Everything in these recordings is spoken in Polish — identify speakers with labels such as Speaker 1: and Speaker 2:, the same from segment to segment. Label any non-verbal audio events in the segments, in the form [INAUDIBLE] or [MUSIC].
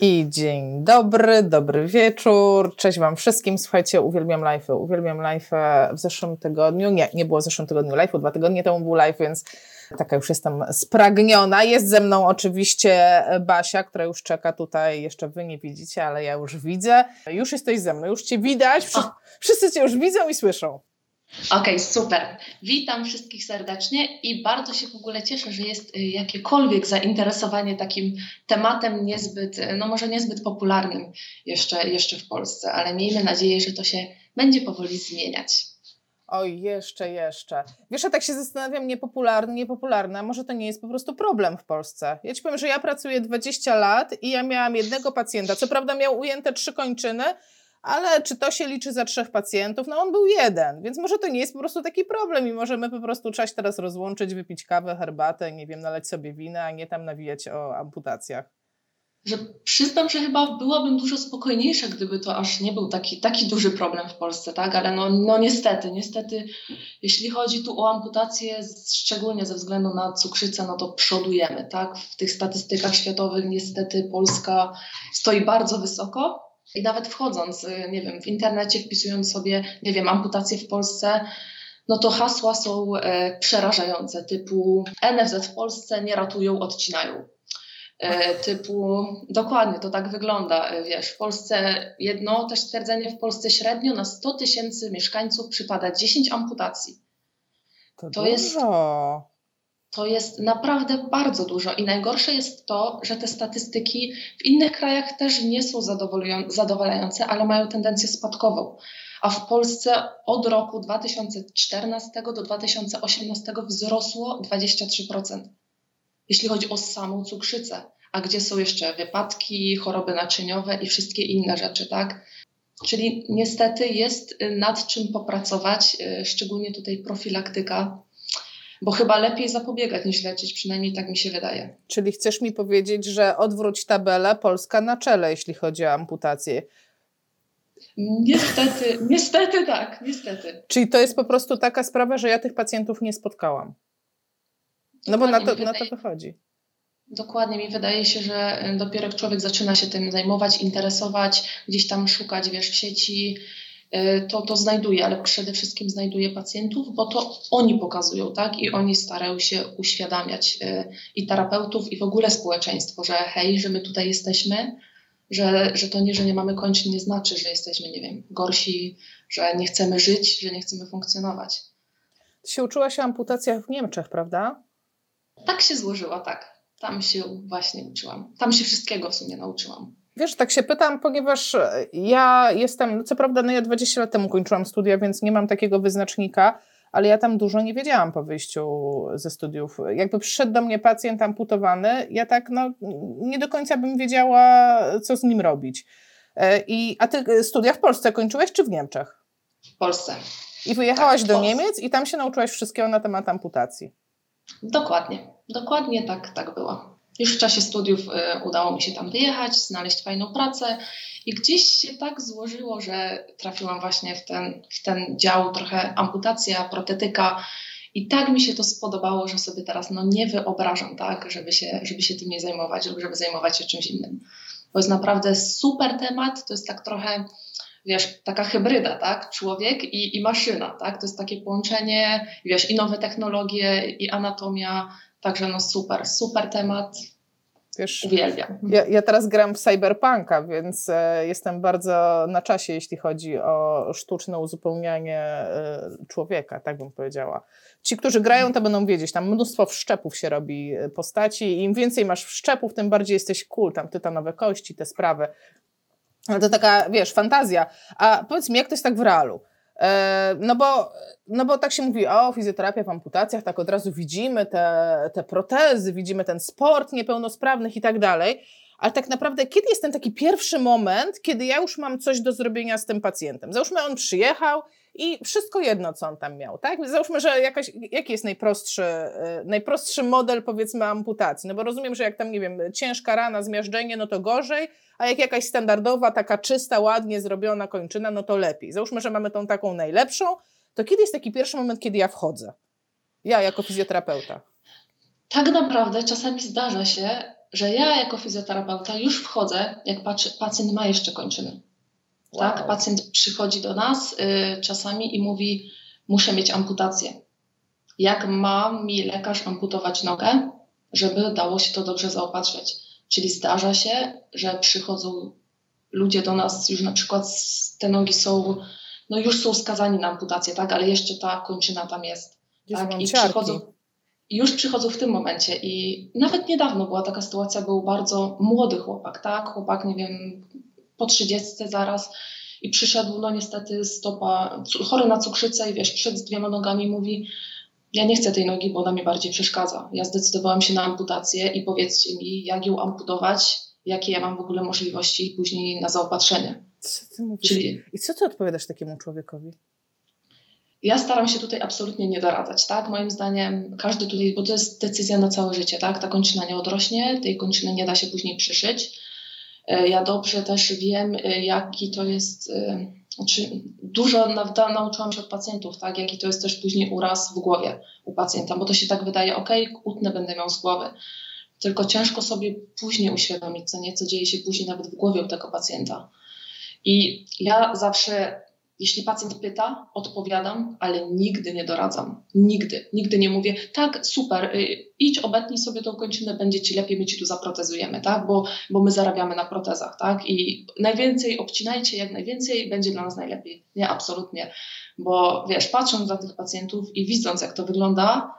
Speaker 1: I dzień dobry, dobry wieczór. Cześć Wam wszystkim. Słuchajcie, uwielbiam live'y. Uwielbiam live'y w zeszłym tygodniu. Nie, nie było w zeszłym tygodniu live'u, dwa tygodnie temu był live, więc taka już jestem spragniona. Jest ze mną oczywiście Basia, która już czeka tutaj. Jeszcze Wy nie widzicie, ale ja już widzę. Już jesteś ze mną, już Cię widać. Wszyscy Cię już widzą i słyszą.
Speaker 2: Okej, okay, super. Witam wszystkich serdecznie i bardzo się w ogóle cieszę, że jest y, jakiekolwiek zainteresowanie takim tematem niezbyt, y, no może niezbyt popularnym jeszcze, jeszcze w Polsce, ale miejmy nadzieję, że to się będzie powoli zmieniać.
Speaker 1: Oj, jeszcze, jeszcze. Wiesz, ja tak się zastanawiam, niepopularny, niepopularny, a może to nie jest po prostu problem w Polsce. Ja ci powiem, że ja pracuję 20 lat i ja miałam jednego pacjenta, co prawda miał ujęte trzy kończyny, ale czy to się liczy za trzech pacjentów? No on był jeden, więc może to nie jest po prostu taki problem i możemy po prostu cześć teraz rozłączyć, wypić kawę, herbatę, nie wiem, nalać sobie wina, a nie tam nawijać o amputacjach.
Speaker 2: Że przyznam, że chyba byłabym dużo spokojniejsza, gdyby to aż nie był taki, taki duży problem w Polsce, tak? Ale no, no niestety, niestety, jeśli chodzi tu o amputację, szczególnie ze względu na cukrzycę, no to przodujemy, tak? W tych statystykach światowych niestety Polska stoi bardzo wysoko, i nawet wchodząc, y, nie wiem, w internecie, wpisując sobie, nie wiem, amputacje w Polsce, no to hasła są e, przerażające, typu NFZ w Polsce nie ratują, odcinają. E, typu, dokładnie, to tak wygląda, e, wiesz, w Polsce jedno też stwierdzenie, w Polsce średnio na 100 tysięcy mieszkańców przypada 10 amputacji.
Speaker 1: To, to jest
Speaker 2: to jest naprawdę bardzo dużo i najgorsze jest to, że te statystyki w innych krajach też nie są zadowalające, ale mają tendencję spadkową. A w Polsce od roku 2014 do 2018 wzrosło 23%, jeśli chodzi o samą cukrzycę. A gdzie są jeszcze wypadki, choroby naczyniowe i wszystkie inne rzeczy, tak? Czyli niestety jest nad czym popracować, y, szczególnie tutaj profilaktyka bo chyba lepiej zapobiegać niż leczyć, przynajmniej tak mi się wydaje.
Speaker 1: Czyli chcesz mi powiedzieć, że odwróć tabelę Polska na czele, jeśli chodzi o amputację.
Speaker 2: Niestety, niestety tak, niestety.
Speaker 1: Czyli to jest po prostu taka sprawa, że ja tych pacjentów nie spotkałam. No bo na to, na to wychodzi.
Speaker 2: Dokładnie, mi wydaje się, że dopiero jak człowiek zaczyna się tym zajmować, interesować, gdzieś tam szukać, wiesz, w sieci, to, to znajduje, ale przede wszystkim znajduje pacjentów, bo to oni pokazują, tak? I oni starają się uświadamiać e, i terapeutów, i w ogóle społeczeństwo, że hej, że my tutaj jesteśmy, że, że to nie, że nie mamy kończyn, nie znaczy, że jesteśmy, nie wiem, gorsi, że nie chcemy żyć, że nie chcemy funkcjonować.
Speaker 1: Ty się uczyłaś o amputacjach w Niemczech, prawda?
Speaker 2: Tak się złożyło, tak. Tam się właśnie uczyłam. Tam się wszystkiego w sumie nauczyłam.
Speaker 1: Wiesz, tak się pytam, ponieważ ja jestem, no co prawda, no ja 20 lat temu kończyłam studia, więc nie mam takiego wyznacznika, ale ja tam dużo nie wiedziałam po wyjściu ze studiów. Jakby przyszedł do mnie pacjent amputowany, ja tak, no, nie do końca bym wiedziała, co z nim robić. E, I, a ty studia w Polsce kończyłeś, czy w Niemczech?
Speaker 2: W Polsce.
Speaker 1: I wyjechałaś tak, do Niemiec i tam się nauczyłaś wszystkiego na temat amputacji.
Speaker 2: Dokładnie, dokładnie tak, tak było. Już w czasie studiów y, udało mi się tam wyjechać, znaleźć fajną pracę i gdzieś się tak złożyło, że trafiłam właśnie w ten, w ten dział trochę amputacja, protetyka i tak mi się to spodobało, że sobie teraz no, nie wyobrażam, tak, żeby się, żeby się tym nie zajmować lub żeby zajmować się czymś innym. Bo jest naprawdę super temat, to jest tak trochę wiesz, taka hybryda, tak? Człowiek i, i maszyna, tak? To jest takie połączenie, wiesz, i nowe technologie, i anatomia, Także no super, super temat. Wiesz, Uwielbiam.
Speaker 1: Ja, ja teraz gram w Cyberpunka, więc e, jestem bardzo na czasie, jeśli chodzi o sztuczne uzupełnianie e, człowieka, tak bym powiedziała. Ci, którzy grają, to będą wiedzieć, tam mnóstwo wszczepów się robi e, postaci i im więcej masz wszczepów, tym bardziej jesteś cool, tam tytanowe kości, te sprawy. Ale to taka, wiesz, fantazja. A powiedz mi, jak to jest tak w realu? E, no bo, no bo tak się mówi, o, fizjoterapia w amputacjach, tak od razu widzimy te, te protezy, widzimy ten sport niepełnosprawnych i tak dalej, ale tak naprawdę kiedy jest ten taki pierwszy moment, kiedy ja już mam coś do zrobienia z tym pacjentem? Załóżmy, on przyjechał i wszystko jedno, co on tam miał, tak? Załóżmy, że jakaś, jaki jest najprostszy, e, najprostszy model, powiedzmy, amputacji? No bo rozumiem, że jak tam, nie wiem, ciężka rana, zmiażdżenie, no to gorzej, a jak jakaś standardowa, taka czysta, ładnie zrobiona kończyna, no to lepiej. Załóżmy, że mamy tą taką najlepszą, to kiedy jest taki pierwszy moment, kiedy ja wchodzę? Ja jako fizjoterapeuta.
Speaker 2: Tak naprawdę czasami zdarza się, że ja jako fizjoterapeuta już wchodzę, jak pacjent ma jeszcze kończyny. Wow. Tak, pacjent przychodzi do nas y, czasami i mówi: Muszę mieć amputację. Jak ma mi lekarz amputować nogę, żeby dało się to dobrze zaopatrzyć? Czyli zdarza się, że przychodzą ludzie do nas, już na przykład te nogi są, no już są skazani na amputację, tak, ale jeszcze ta kończyna tam jest. tak? I przychodzą, już przychodzą w tym momencie. I nawet niedawno była taka sytuacja, był bardzo młody chłopak, tak? Chłopak, nie wiem, po trzydziestce zaraz i przyszedł, no niestety stopa, chory na cukrzycę i wiesz, przed dwiema nogami mówi, ja nie chcę tej nogi, bo ona mi bardziej przeszkadza. Ja zdecydowałam się na amputację i powiedzcie mi, jak ją amputować, jakie ja mam w ogóle możliwości później na zaopatrzenie.
Speaker 1: Co ty mówisz? Czyli... I co ty odpowiadasz takiemu człowiekowi?
Speaker 2: Ja staram się tutaj absolutnie nie doradzać, tak? Moim zdaniem każdy tutaj, bo to jest decyzja na całe życie, tak? Ta kończyna nie odrośnie, tej kończyny nie da się później przyszyć. E, ja dobrze też wiem, e, jaki to jest, e, znaczy dużo nauczyłam się od pacjentów, tak? Jaki to jest też później uraz w głowie u pacjenta, bo to się tak wydaje, ok, utnę będę miał z głowy. Tylko ciężko sobie później uświadomić, co nieco dzieje się później nawet w głowie u tego pacjenta. I ja zawsze jeśli pacjent pyta, odpowiadam, ale nigdy nie doradzam. Nigdy. Nigdy nie mówię, tak, super, y, idź, obetnij sobie tą kończynę, będzie ci lepiej, my ci tu zaprotezujemy, tak? Bo, bo my zarabiamy na protezach, tak? I najwięcej obcinajcie, jak najwięcej, będzie dla nas najlepiej. Nie, absolutnie. Bo wiesz, patrząc na tych pacjentów i widząc, jak to wygląda,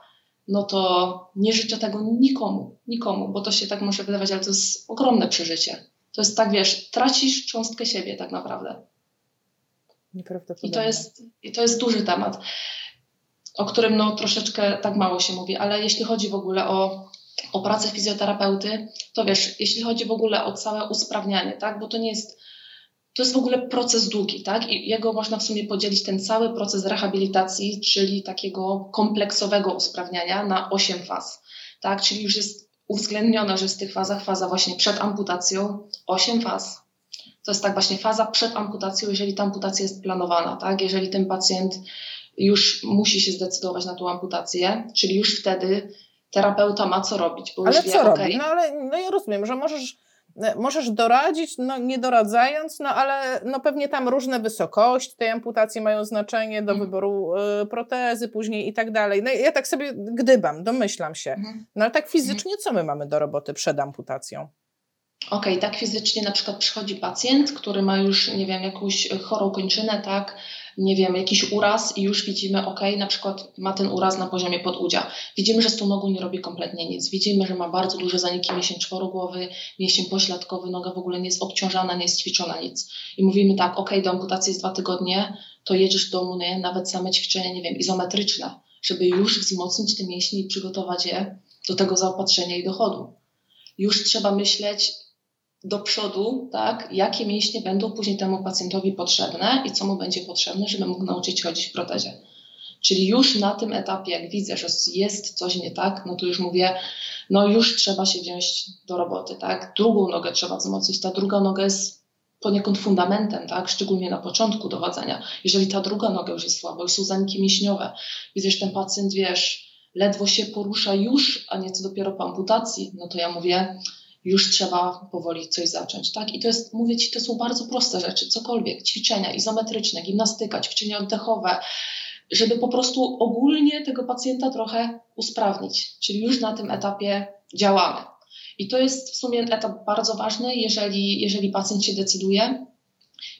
Speaker 2: no to nie życzę tego nikomu, nikomu, bo to się tak może wydawać, ale to jest ogromne przeżycie. To jest tak, wiesz, tracisz cząstkę siebie tak naprawdę. I to jest, I to jest duży temat, o którym no, troszeczkę tak mało się mówi, ale jeśli chodzi w ogóle o, o pracę fizjoterapeuty, to wiesz, jeśli chodzi w ogóle o całe usprawnianie, tak, bo to nie jest, to jest w ogóle proces długi, tak, i jego można w sumie podzielić ten cały proces rehabilitacji, czyli takiego kompleksowego usprawniania na 8 faz, tak, czyli już jest uwzględnione, że w tych fazach faza właśnie przed amputacją, 8 faz, to jest tak właśnie faza przed amputacją, jeżeli ta amputacja jest planowana, tak? Jeżeli ten pacjent już musi się zdecydować na tą amputację, czyli już wtedy terapeuta ma co robić.
Speaker 1: Bo ale wie, co okay, robi? No ale no ja rozumiem, że możesz możesz doradzić, no nie doradzając, no ale no pewnie tam różne wysokości tej amputacji mają znaczenie do mhm. wyboru y, protezy później i tak dalej. No ja tak sobie gdybam, domyślam się. Mhm. No ale tak fizycznie co my mamy do roboty przed amputacją?
Speaker 2: OK, tak fizycznie na przykład przychodzi pacjent, który ma już, nie wiem, jakąś chorą kończynę, tak, nie wiem, jakiś uraz i już widzimy, OK, na przykład ma ten uraz na poziomie podudzia. Widzimy, że z tą nogą nie robi kompletnie nic. Widzimy, że ma bardzo duże zaniki mięsień czworogłowy, mięsień pośladkowy, noga w ogóle nie jest obciążana, nie jest ćwiczona, nic. I mówimy tak, OK, do amputacji jest dwa tygodnie, to jedziesz w domu, nie? nawet same ćwiczenia, nie wiem, izometryczne, żeby już wzmocnić te mięśnie i przygotować je do tego zaopatrzenia i dochodu. Już trzeba myśleć, do przodu, tak, jakie mięśnie będą później temu pacjentowi potrzebne i co mu będzie potrzebne, żeby mógł nauczyć chodzić w protezie. Czyli już na tym etapie, jak widzę, że jest coś nie tak, no to już mówię, no już trzeba się wziąć do roboty, tak. Drugą nogę trzeba wzmocnić, ta druga noga jest poniekąd fundamentem, tak, szczególnie na początku dochodzenia. Jeżeli ta druga noga już jest słaba, już są zaniki mięśniowe, widzę, że ten pacjent, wiesz, ledwo się porusza już, a nie co dopiero po amputacji, no to ja mówię, już trzeba powoli coś zacząć, tak? I to jest, mówię Ci, to są bardzo proste rzeczy, cokolwiek, ćwiczenia izometryczne, gimnastyka, ćwiczenia oddechowe, żeby po prostu ogólnie tego pacjenta trochę usprawnić, czyli już na tym etapie działamy. I to jest w sumie etap bardzo ważny, jeżeli, jeżeli pacjent się decyduje,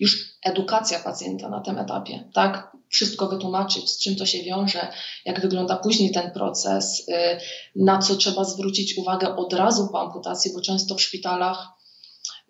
Speaker 2: już edukacja pacjenta na tym etapie, tak? Wszystko wytłumaczyć, z czym to się wiąże, jak wygląda później ten proces, y, na co trzeba zwrócić uwagę od razu po amputacji, bo często w szpitalach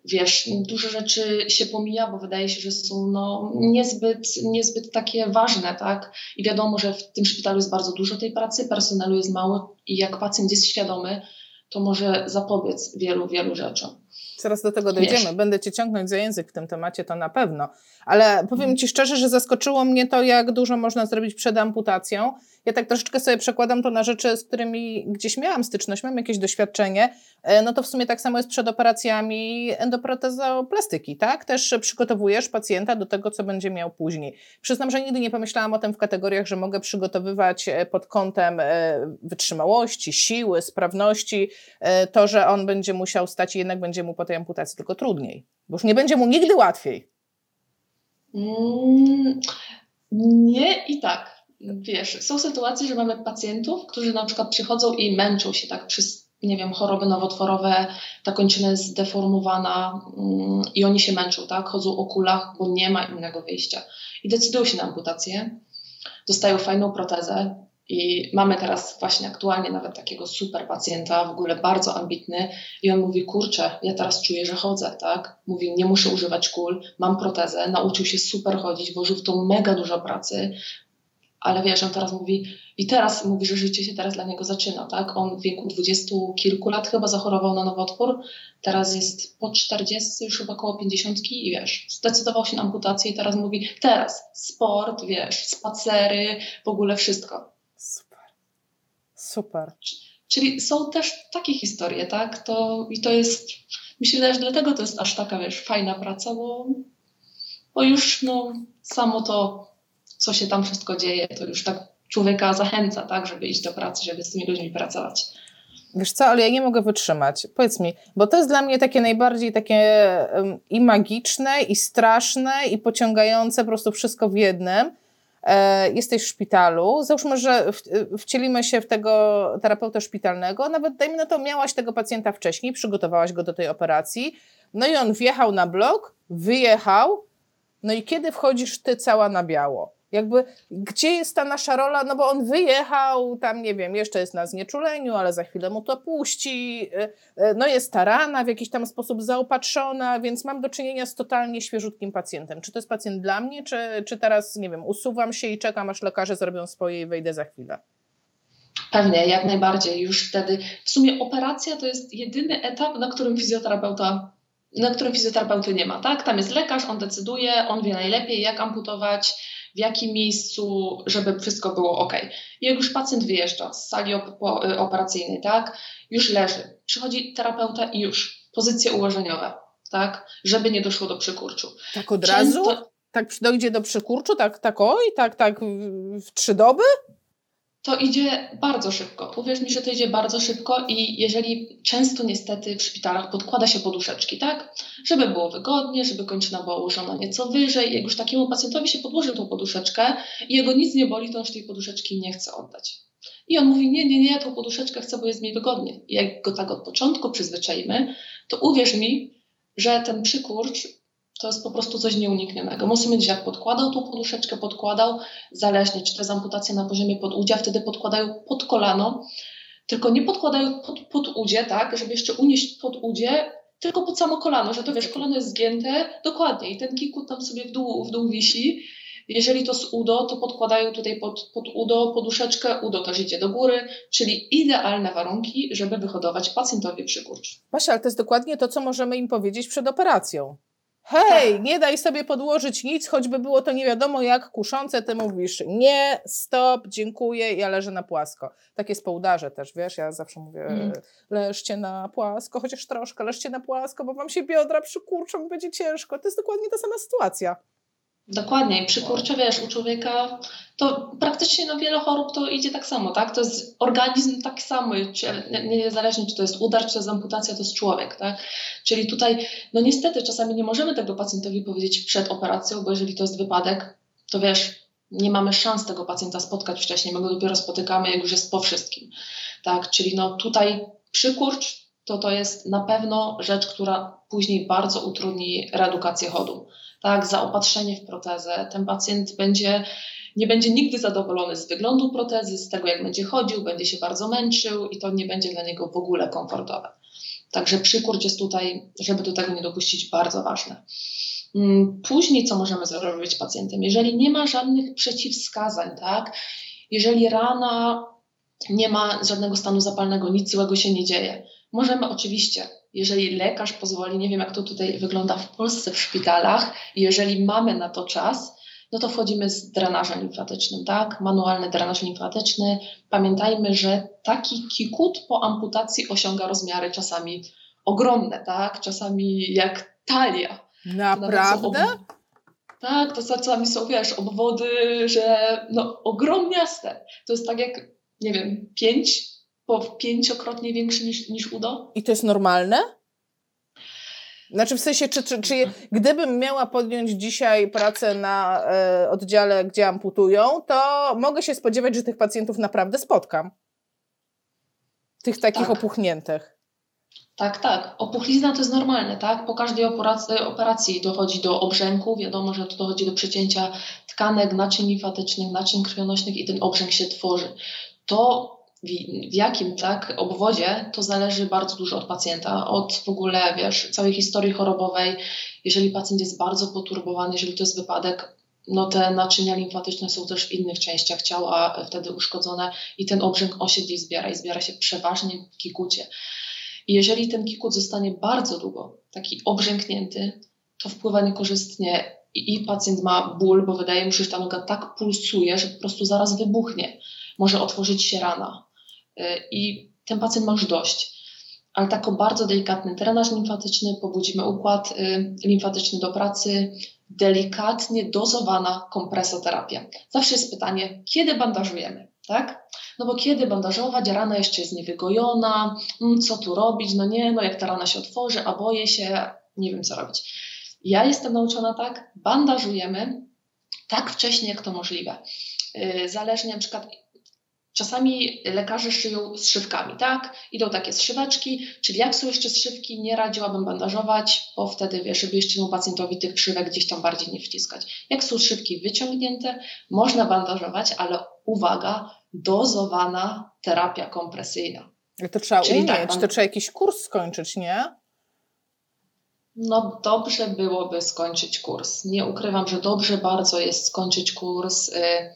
Speaker 2: wiesz, dużo rzeczy się pomija, bo wydaje się, że są no, niezbyt, niezbyt takie ważne, tak? I wiadomo, że w tym szpitalu jest bardzo dużo tej pracy, personelu jest mało i jak pacjent jest świadomy, to może zapobiec wielu, wielu rzeczom.
Speaker 1: Zaraz do tego dojdziemy. Wiesz. Będę cię ciągnąć za język w tym temacie, to na pewno. Ale powiem ci szczerze, że zaskoczyło mnie to, jak dużo można zrobić przed amputacją. Ja tak troszeczkę sobie przekładam to na rzeczy, z którymi gdzieś miałam styczność, mam jakieś doświadczenie. E, no to w sumie tak samo jest przed operacjami endoprotezoplastyki, tak? Też przygotowujesz pacjenta do tego, co będzie miał później. Przyznam, że nigdy nie pomyślałam o tym w kategoriach, że mogę przygotowywać e, pod kątem e, wytrzymałości, siły, sprawności, to, że on będzie musiał stać i jednak będzie mu po tej amputacji tylko trudniej. Bo już nie będzie mu nigdy łatwiej.
Speaker 2: Mm, nie i tak. Wiesz, są sytuacje, że mamy pacjentów, którzy na przykład przychodzą i męczą się tak przez, nie wiem, choroby nowotworowe, ta kończyna jest zdeformowana mm, i oni się męczą, tak? Chodzą o kulach, bo nie ma innego wyjścia. I decydują się na amputację, dostają fajną protezę, i mamy teraz właśnie aktualnie nawet takiego super pacjenta, w ogóle bardzo ambitny, i on mówi: Kurczę, ja teraz czuję, że chodzę, tak? Mówi: Nie muszę używać kul, mam protezę, nauczył się super chodzić, włożył w to mega dużo pracy, ale wiesz, on teraz mówi, i teraz mówi, że życie się teraz dla niego zaczyna, tak? On w wieku dwudziestu kilku lat chyba zachorował na nowotwór, teraz jest po 40, już chyba około 50 i wiesz, zdecydował się na amputację i teraz mówi, teraz sport, wiesz, spacery, w ogóle wszystko.
Speaker 1: Super. Super.
Speaker 2: Czyli są też takie historie, tak? To, I to jest, myślę, że dlatego to jest aż taka, wiesz, fajna praca, bo, bo już no, samo to co się tam wszystko dzieje, to już tak człowieka zachęca, tak, żeby iść do pracy, żeby z tymi ludźmi pracować.
Speaker 1: Wiesz co, ale ja nie mogę wytrzymać. Powiedz mi, bo to jest dla mnie takie najbardziej takie i magiczne, i straszne, i pociągające po prostu wszystko w jednym. E, jesteś w szpitalu, załóżmy, że wcielimy się w tego terapeuta szpitalnego, nawet dajmy na to, miałaś tego pacjenta wcześniej, przygotowałaś go do tej operacji, no i on wjechał na blok, wyjechał, no i kiedy wchodzisz ty cała na biało? Jakby, gdzie jest ta nasza rola? No bo on wyjechał, tam nie wiem, jeszcze jest na znieczuleniu, ale za chwilę mu to puści. Y, y, no jest ta rana w jakiś tam sposób zaopatrzona, więc mam do czynienia z totalnie świeżutkim pacjentem. Czy to jest pacjent dla mnie, czy, czy teraz, nie wiem, usuwam się i czekam, aż lekarze zrobią swoje i wejdę za chwilę?
Speaker 2: Pewnie, jak najbardziej. Już wtedy, w sumie operacja to jest jedyny etap, na którym fizjoterapeuta na którym fizjoterapeuty nie ma, tak? Tam jest lekarz, on decyduje, on wie najlepiej, jak amputować, w jakim miejscu, żeby wszystko było ok. I jak już pacjent wyjeżdża z sali y, operacyjnej, tak, już leży, przychodzi terapeuta i już pozycje ułożeniowe, tak, żeby nie doszło do przykurczu.
Speaker 1: Tak od Często... razu? Tak dojdzie do przykurczu? Tak, tak oj, tak, tak w trzy doby?
Speaker 2: To idzie bardzo szybko. Uwierz mi, że to idzie bardzo szybko i jeżeli często niestety w szpitalach podkłada się poduszeczki, tak? Żeby było wygodnie, żeby kończyna była ułożona nieco wyżej. Jak już takiemu pacjentowi się podłoży tą poduszeczkę i jego nic nie boli, to on już tej poduszeczki nie chce oddać. I on mówi, nie, nie, nie, tą poduszeczkę chcę, bo jest mi wygodnie. I jak go tak od początku przyzwyczajimy, to uwierz mi, że ten przykurcz to jest po prostu coś nieuniknionego. Musimy gdzieś jak podkładał tą poduszeczkę, podkładał, zależnie czy to jest amputacja na poziomie podudzia, wtedy podkładają pod kolano, tylko nie podkładają pod, pod udzie, tak, żeby jeszcze unieść pod udzie, tylko pod samo kolano, że to wiesz, kolano jest zgięte, dokładnie i ten kikut tam sobie w dół, w dół wisi. Jeżeli to z udo, to podkładają tutaj pod, pod udo poduszeczkę, udo też idzie do góry, czyli idealne warunki, żeby wyhodować pacjentowi przykurcz.
Speaker 1: Basia, ale to jest dokładnie to, co możemy im powiedzieć przed operacją. Hej, tak. nie daj sobie podłożyć nic, choćby było to nie wiadomo jak kuszące, ty mówisz nie, stop, dziękuję, ja leżę na płasko. Takie społdarze też, wiesz, ja zawsze mówię, mm. leżcie na płasko, chociaż troszkę, leżcie na płasko, bo wam się biodra przykurczą, będzie ciężko. To jest dokładnie ta sama sytuacja.
Speaker 2: Dokładnie. I przy kurcze, wiesz, u człowieka to praktycznie no, wiele chorób to idzie tak samo, tak? To jest organizm tak samo, niezależnie czy to jest udar, czy to jest amputacja, to jest człowiek, tak? Czyli tutaj, no niestety czasami nie możemy tego pacjentowi powiedzieć przed operacją, bo jeżeli to jest wypadek, to wiesz, nie mamy szans tego pacjenta spotkać wcześniej, my go dopiero spotykamy, jak już jest po wszystkim, tak? Czyli no tutaj przykurcz to to jest na pewno rzecz, która później bardzo utrudni reedukację chodu tak, zaopatrzenie w protezę. Ten pacjent będzie, nie będzie nigdy zadowolony z wyglądu protezy, z tego jak będzie chodził, będzie się bardzo męczył i to nie będzie dla niego w ogóle komfortowe. Także przykurcz jest tutaj, żeby do tego nie dopuścić, bardzo ważne. Mm, później co możemy zrobić pacjentem? Jeżeli nie ma żadnych przeciwwskazań, tak? Jeżeli rana nie ma żadnego stanu zapalnego, nic złego się nie dzieje, możemy oczywiście, jeżeli lekarz pozwoli, nie wiem jak to tutaj wygląda w Polsce w szpitalach, jeżeli mamy na to czas, no to wchodzimy z drenażem limfatycznym, tak? Manualny drenaż limfatyczny. Pamiętajmy, że taki kikut po amputacji osiąga rozmiary czasami ogromne, tak? Czasami jak talia.
Speaker 1: Naprawdę?
Speaker 2: Tak, to czasami są, wiesz, obwody, że no ogromniaste. To jest tak jak, nie wiem, pięć, po pięciokrotnie większy niż, niż udo.
Speaker 1: I to jest normalne? Znaczy w sensie, czy, czy, czy gdybym miała podjąć dzisiaj pracę na e, oddziale, gdzie amputują, to mogę się spodziewać, że tych pacjentów naprawdę spotkam. Tych takich tak. opuchniętych.
Speaker 2: Tak, tak. Opuchlizna to jest normalne, tak? Po każdej operacji, operacji dochodzi do obrzęku. Wiadomo, że to dochodzi do przecięcia tkanek, naczyń limfatycznych, naczyń krwionośnych i ten obrzęk się tworzy. To w jakim tak obwodzie, to zależy bardzo dużo od pacjenta, od w ogóle, wiesz, całej historii chorobowej. Jeżeli pacjent jest bardzo poturbowany, jeżeli to jest wypadek, no te naczynia limfatyczne są też w innych częściach ciała wtedy uszkodzone i ten obrzęk osiedli zbiera i zbiera się przeważnie w kikucie. I jeżeli ten kikut zostanie bardzo długo taki obrzęknięty, to wpływa niekorzystnie i, i pacjent ma ból, bo wydaje mu się, że ta noga tak pulsuje, że po prostu zaraz wybuchnie. Może otworzyć się rana. Y, I ten pacjent ma już dość. Ale tako bardzo delikatny drenaż limfatyczny, pobudzimy układ y, limfatyczny do pracy, delikatnie dozowana kompresoterapia. Zawsze jest pytanie, kiedy bandażujemy, tak? No bo kiedy bandażować, rana jeszcze jest niewygojona, mm, co tu robić, no nie, no jak ta rana się otworzy, a boję się, nie wiem co robić. Ja jestem nauczona tak, bandażujemy tak wcześnie, jak to możliwe. Y, zależnie na przykład Czasami lekarze szyją zszywkami, tak? Idą takie zszyweczki, czyli jak są jeszcze zszywki, nie radziłabym bandażować, bo wtedy, wiesz, żeby jeszcze temu pacjentowi tych szywek gdzieś tam bardziej nie wciskać. Jak są szywki wyciągnięte, można bandażować, ale uwaga, dozowana terapia kompresyjna.
Speaker 1: To trzeba czyli umieć, tak, to trzeba jakiś kurs skończyć, nie?
Speaker 2: No dobrze byłoby skończyć kurs. Nie ukrywam, że dobrze bardzo jest skończyć kurs. Y,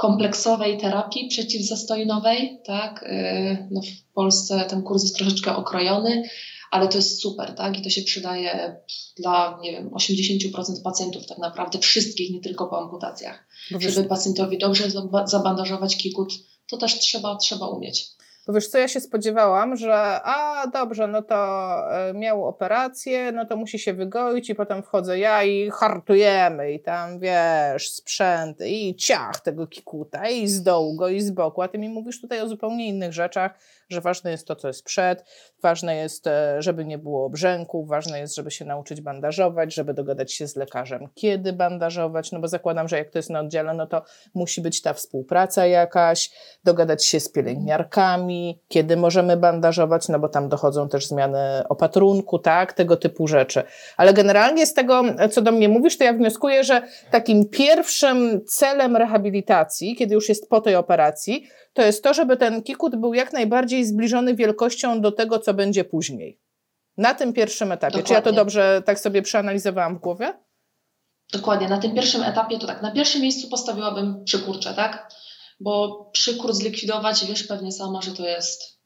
Speaker 2: kompleksowej terapii przeciwzastojnowej, tak? Y, no w Polsce ten kurs jest troszeczkę okrojony, ale to jest super, tak? I to się przydaje dla, nie wiem, 80% pacjentów tak naprawdę, wszystkich, nie tylko po amputacjach. Żeby pacjentowi dobrze zabandażować kikut, to też trzeba, trzeba umieć.
Speaker 1: Bo wiesz co, ja się spodziewałam, że a dobrze, no to e, miał operację, no to musi się wygoić i potem wchodzę ja i hartujemy i tam wiesz, sprzęt i ciach tego kikuta i z dołu go i z boku, a ty mi mówisz tutaj o zupełnie innych rzeczach, że ważne jest to, co jest przed, ważne jest, e, żeby nie było obrzęków, ważne jest, żeby się nauczyć bandażować, żeby dogadać się z lekarzem, kiedy bandażować, no bo zakładam, że jak to jest na oddziale, no to musi być ta współpraca jakaś, dogadać się z pielęgniarkami, kiedy możemy bandażować, no bo tam dochodzą też zmiany opatrunku, tak, tego typu rzeczy. Ale generalnie z tego, co do mnie mówisz, to ja wnioskuję, że takim pierwszym celem rehabilitacji, kiedy już jest po tej operacji, to jest to, żeby ten kikut był jak najbardziej zbliżony wielkością do tego, co będzie później. Na tym pierwszym etapie. Dokładnie. Czy ja to dobrze tak sobie przeanalizowałam w głowie?
Speaker 2: Dokładnie. Na tym pierwszym etapie to tak. Na pierwszym miejscu postawiłabym przykurcze, tak? Bo przykór zlikwidować, wiesz pewnie sama, że to jest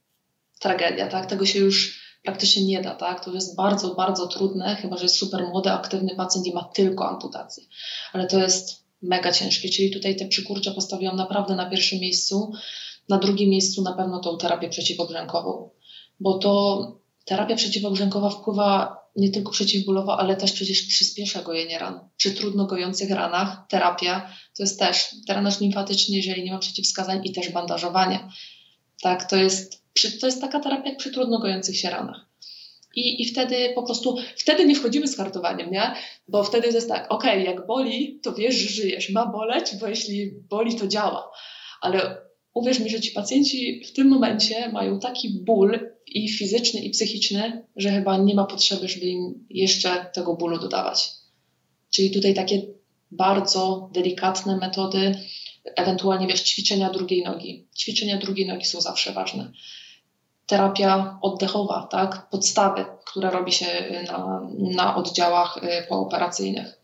Speaker 2: tragedia, tak? Tego się już praktycznie nie da, tak? To jest bardzo, bardzo trudne, chyba że jest super młody, aktywny pacjent i ma tylko amputację. Ale to jest mega ciężkie, czyli tutaj te przykurcze postawiłam naprawdę na pierwszym miejscu. Na drugim miejscu na pewno tą terapię przeciwobrzękową, bo to terapia przeciwobrzękowa wpływa nie tylko przeciwbólowo, ale też przecież przyspiesza gojenie ran. Przy trudno gojących ranach terapia to jest też drenaż limfatyczny, jeżeli nie ma przeciwwskazań i też bandażowanie. Tak, to jest, to jest taka terapia jak przy trudno gojących się ranach. I, I wtedy po prostu, wtedy nie wchodzimy z hartowaniem, nie? Bo wtedy jest tak, okej, okay, jak boli, to wiesz, że żyjesz. Ma boleć, bo jeśli boli, to działa. Ale uwierz mi, że ci pacjenci w tym momencie mają taki ból i fizyczny, i psychiczny, że chyba nie ma potrzeby, żeby im jeszcze tego bólu dodawać. Czyli tutaj takie bardzo delikatne metody, ewentualnie wiesz, ćwiczenia drugiej nogi. Ćwiczenia drugiej nogi są zawsze ważne terapia oddechowa, tak? podstawy, które robi się na, na oddziałach y, pooperacyjnych.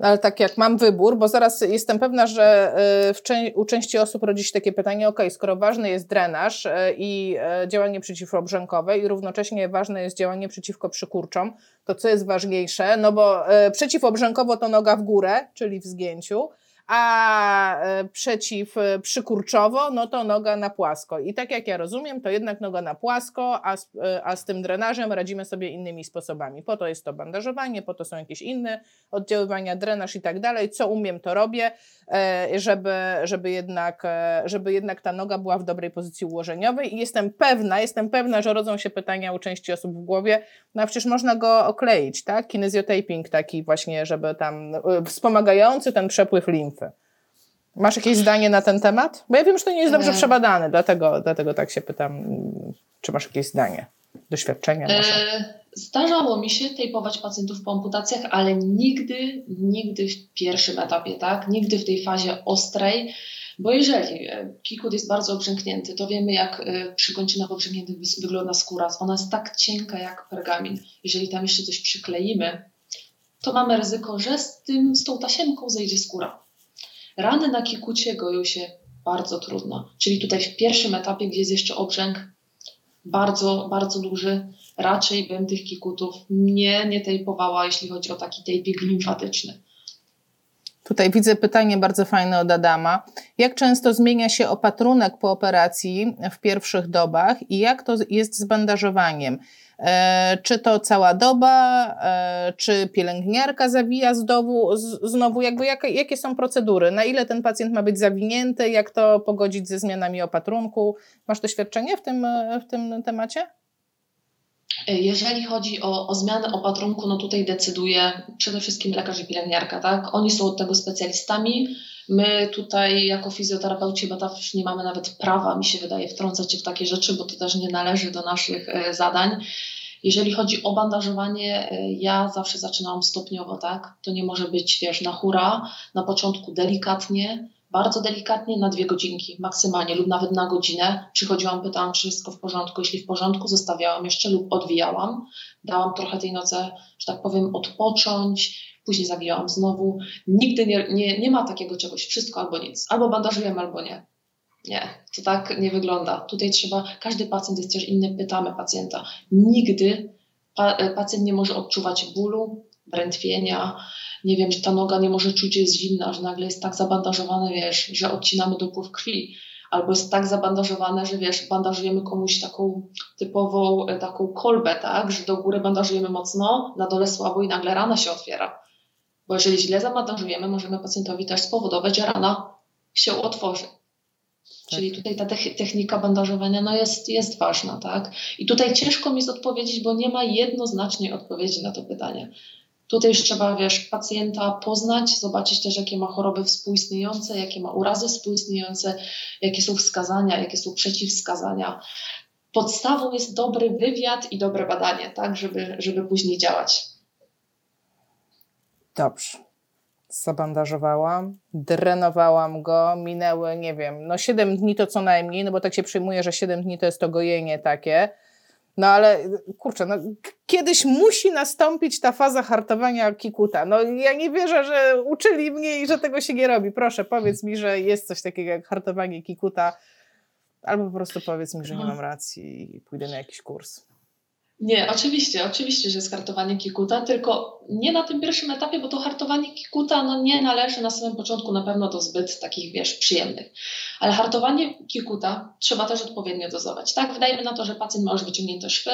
Speaker 1: No, ale tak jak mam wybór, bo zaraz jestem pewna, że czę u części osób rodzi się takie pytanie, ok, skoro ważny jest drenaż e, i e, działanie przeciwobrzękowe i równocześnie ważne jest działanie przeciwko przykurczom, to co jest ważniejsze? No bo przeciwobrzękowo to noga w górę, czyli w zgięciu, a e, przeciw e, przykurczowo, no to noga na płasko. I tak jak ja rozumiem, to jednak noga na płasko, a z, e, a z tym drenażem radzimy sobie innymi sposobami. Po to jest to bandażowanie, po to są jakieś inne oddziaływania, drenaż i tak dalej. Co umiem, to robię, żeby, żeby, jednak, żeby jednak ta noga była w dobrej pozycji ułożeniowej. I jestem pewna, jestem pewna, że rodzą się pytania u części osób w głowie, no a przecież można go okleić, tak? Kinezjotaping taki właśnie, żeby tam wspomagający ten przepływ Masz jakieś zdanie na ten temat? Bo ja wiem, że to nie jest dobrze przebadane, dlatego, dlatego tak się pytam, czy masz jakieś zdanie, doświadczenia? E,
Speaker 2: zdarzało mi się tejpować pacjentów po amputacjach, ale nigdy, nigdy w pierwszym etapie, tak? Nigdy w tej fazie ostrej, bo jeżeli e, kikut jest bardzo obrzęknięty, to wiemy, jak e, przy kończynach obrzękniętych wygląda skóra. Ona jest tak cienka jak pergamin. Jeżeli tam jeszcze coś przykleimy, to mamy ryzyko, że z, tym, z tą tasiemką zejdzie skóra. Rany na kikucie goją się bardzo trudno. Czyli tutaj w pierwszym etapie, gdzie jest jeszcze obrzęk bardzo, bardzo duży, raczej bym tych kikutów nie, nie tejpowała, jeśli chodzi o taki tejpik limfatyczny.
Speaker 1: Tutaj widzę pytanie bardzo fajne od Adama. Jak często zmienia się opatrunek po operacji w pierwszych dobach i jak to jest z bandażowaniem? E, czy to cała doba, e, czy pielęgniarka zawija znowu, znowu jakby jak, jakie są procedury, na ile ten pacjent ma być zawinięty, jak to pogodzić ze zmianami opatrunku. Masz doświadczenie w tym, w tym temacie?
Speaker 2: Jeżeli chodzi o, o zmianę opatrunku, no tutaj decyduje przede wszystkim lekarz i pielęgniarka, tak? Oni są od tego specjalistami. My tutaj jako fizjoterapeuci chyba nie mamy nawet prawa, mi się wydaje, wtrącać się w takie rzeczy, bo to też nie należy do naszych e, zadań. Jeżeli chodzi o bandażowanie, e, ja zawsze zaczynałam stopniowo, tak? To nie może być, wiesz, na hura, na początku delikatnie, bardzo delikatnie na dwie godzinki maksymalnie lub nawet na godzinę. Przychodziłam, pytałam, czy wszystko w porządku. Jeśli w porządku, zostawiałam jeszcze lub odwijałam. Dałam trochę tej nocy, że tak powiem, odpocząć, później zawijałam znowu. Nigdy nie, nie, nie ma takiego czegoś, wszystko albo nic. Albo bandażujemy, albo nie. Nie, to tak nie wygląda. Tutaj trzeba, każdy pacjent jest też inny, pytamy pacjenta. Nigdy pacjent nie może odczuwać bólu, drętwienia, nie wiem, że ta noga nie może czuć, że jest zimna, że nagle jest tak zabandażowane, wiesz, że odcinamy dopływ krwi, albo jest tak zabandażowane, że wiesz, bandażujemy komuś taką typową e, taką kolbę, tak, że do góry bandażujemy mocno, na dole słabo i nagle rana się otwiera. Bo jeżeli źle zabandażujemy, możemy pacjentowi też spowodować, że rana się otworzy. Czyli tak. tutaj ta technika bandażowania no jest, jest ważna, tak? I tutaj ciężko mi jest odpowiedzieć, bo nie ma jednoznacznej odpowiedzi na to pytanie. Tutaj już trzeba, wiesz, pacjenta poznać, zobaczyć też, jakie ma choroby współistniejące, jakie ma urazy współistniejące, jakie są wskazania, jakie są przeciwwskazania. Podstawą jest dobry wywiad i dobre badanie, tak, żeby, żeby później działać.
Speaker 1: Dobrze. Zabandażowałam, drenowałam go, minęły, nie wiem, no 7 dni to co najmniej, no bo tak się przyjmuje, że 7 dni to jest to gojenie takie no ale kurczę, no, kiedyś musi nastąpić ta faza hartowania kikuta. No ja nie wierzę, że uczyli mnie i że tego się nie robi. Proszę, powiedz mi, że jest coś takiego jak hartowanie kikuta, albo po prostu powiedz mi, że nie mam racji i pójdę na jakiś kurs.
Speaker 2: Nie, oczywiście, oczywiście, że jest hartowanie kikuta, tylko nie na tym pierwszym etapie, bo to hartowanie kikuta no, nie należy na samym początku na pewno do zbyt takich, wiesz, przyjemnych. Ale hartowanie kikuta trzeba też odpowiednio dozować. Tak, wydajemy na to, że pacjent ma już wyciągnięte szwy,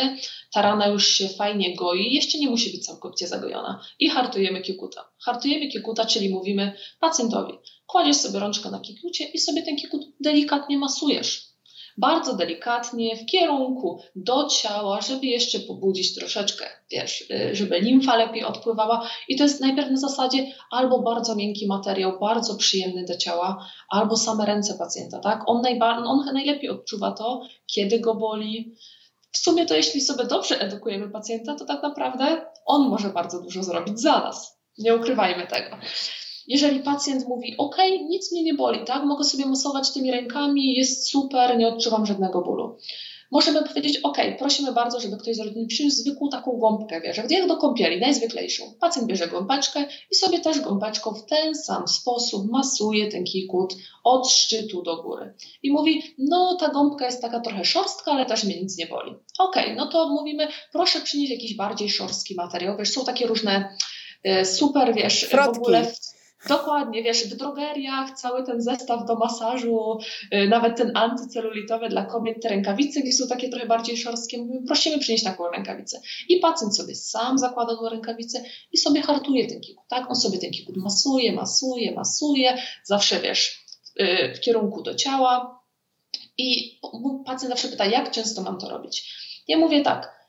Speaker 2: ta rana już się fajnie goi, jeszcze nie musi być całkowicie zagojona. I hartujemy kikuta. Hartujemy kikuta, czyli mówimy pacjentowi, kładziesz sobie rączkę na kikucie i sobie ten kikut delikatnie masujesz bardzo delikatnie w kierunku do ciała, żeby jeszcze pobudzić troszeczkę, wiesz, y, żeby limfa lepiej odpływała. I to jest najpierw na zasadzie albo bardzo miękki materiał, bardzo przyjemny do ciała, albo same ręce pacjenta, tak? On, najba- on najlepiej odczuwa to, kiedy go boli. W sumie to jeśli sobie dobrze edukujemy pacjenta, to tak naprawdę on może bardzo dużo zrobić za nas. Nie ukrywajmy tego. Jeżeli pacjent mówi, OK, nic mnie nie boli, tak, mogę sobie masować tymi rękami, jest super, nie odczuwam żadnego bólu możemy powiedzieć, ok, prosimy bardzo, żeby ktoś z rodziny przyniósł zwykłą taką gąbkę, wiesz, jak do kąpieli, najzwyklejszą. Pacjent bierze gąbeczkę i sobie też gąbeczką w ten sam sposób masuje ten kikut od szczytu do góry. I mówi, no ta gąbka jest taka trochę szorstka, ale też mnie nic nie boli. Ok, no to mówimy, proszę przynieść jakiś bardziej szorstki materiał, wiesz, są takie różne e, super, wiesz,
Speaker 1: Frotki. w ogóle
Speaker 2: Dokładnie, wiesz, w drogeriach cały ten zestaw do masażu, y, nawet ten antycelulitowy dla kobiet, te rękawice, gdzie są takie trochę bardziej szorstkie, mówimy, prosimy przynieść taką rękawicę. I pacjent sobie sam zakłada tą rękawicę i sobie hartuje ten kikut, tak? On sobie ten kikut masuje, masuje, masuje, zawsze, wiesz, y, w kierunku do ciała. I pacjent zawsze pyta, jak często mam to robić? Ja mówię tak,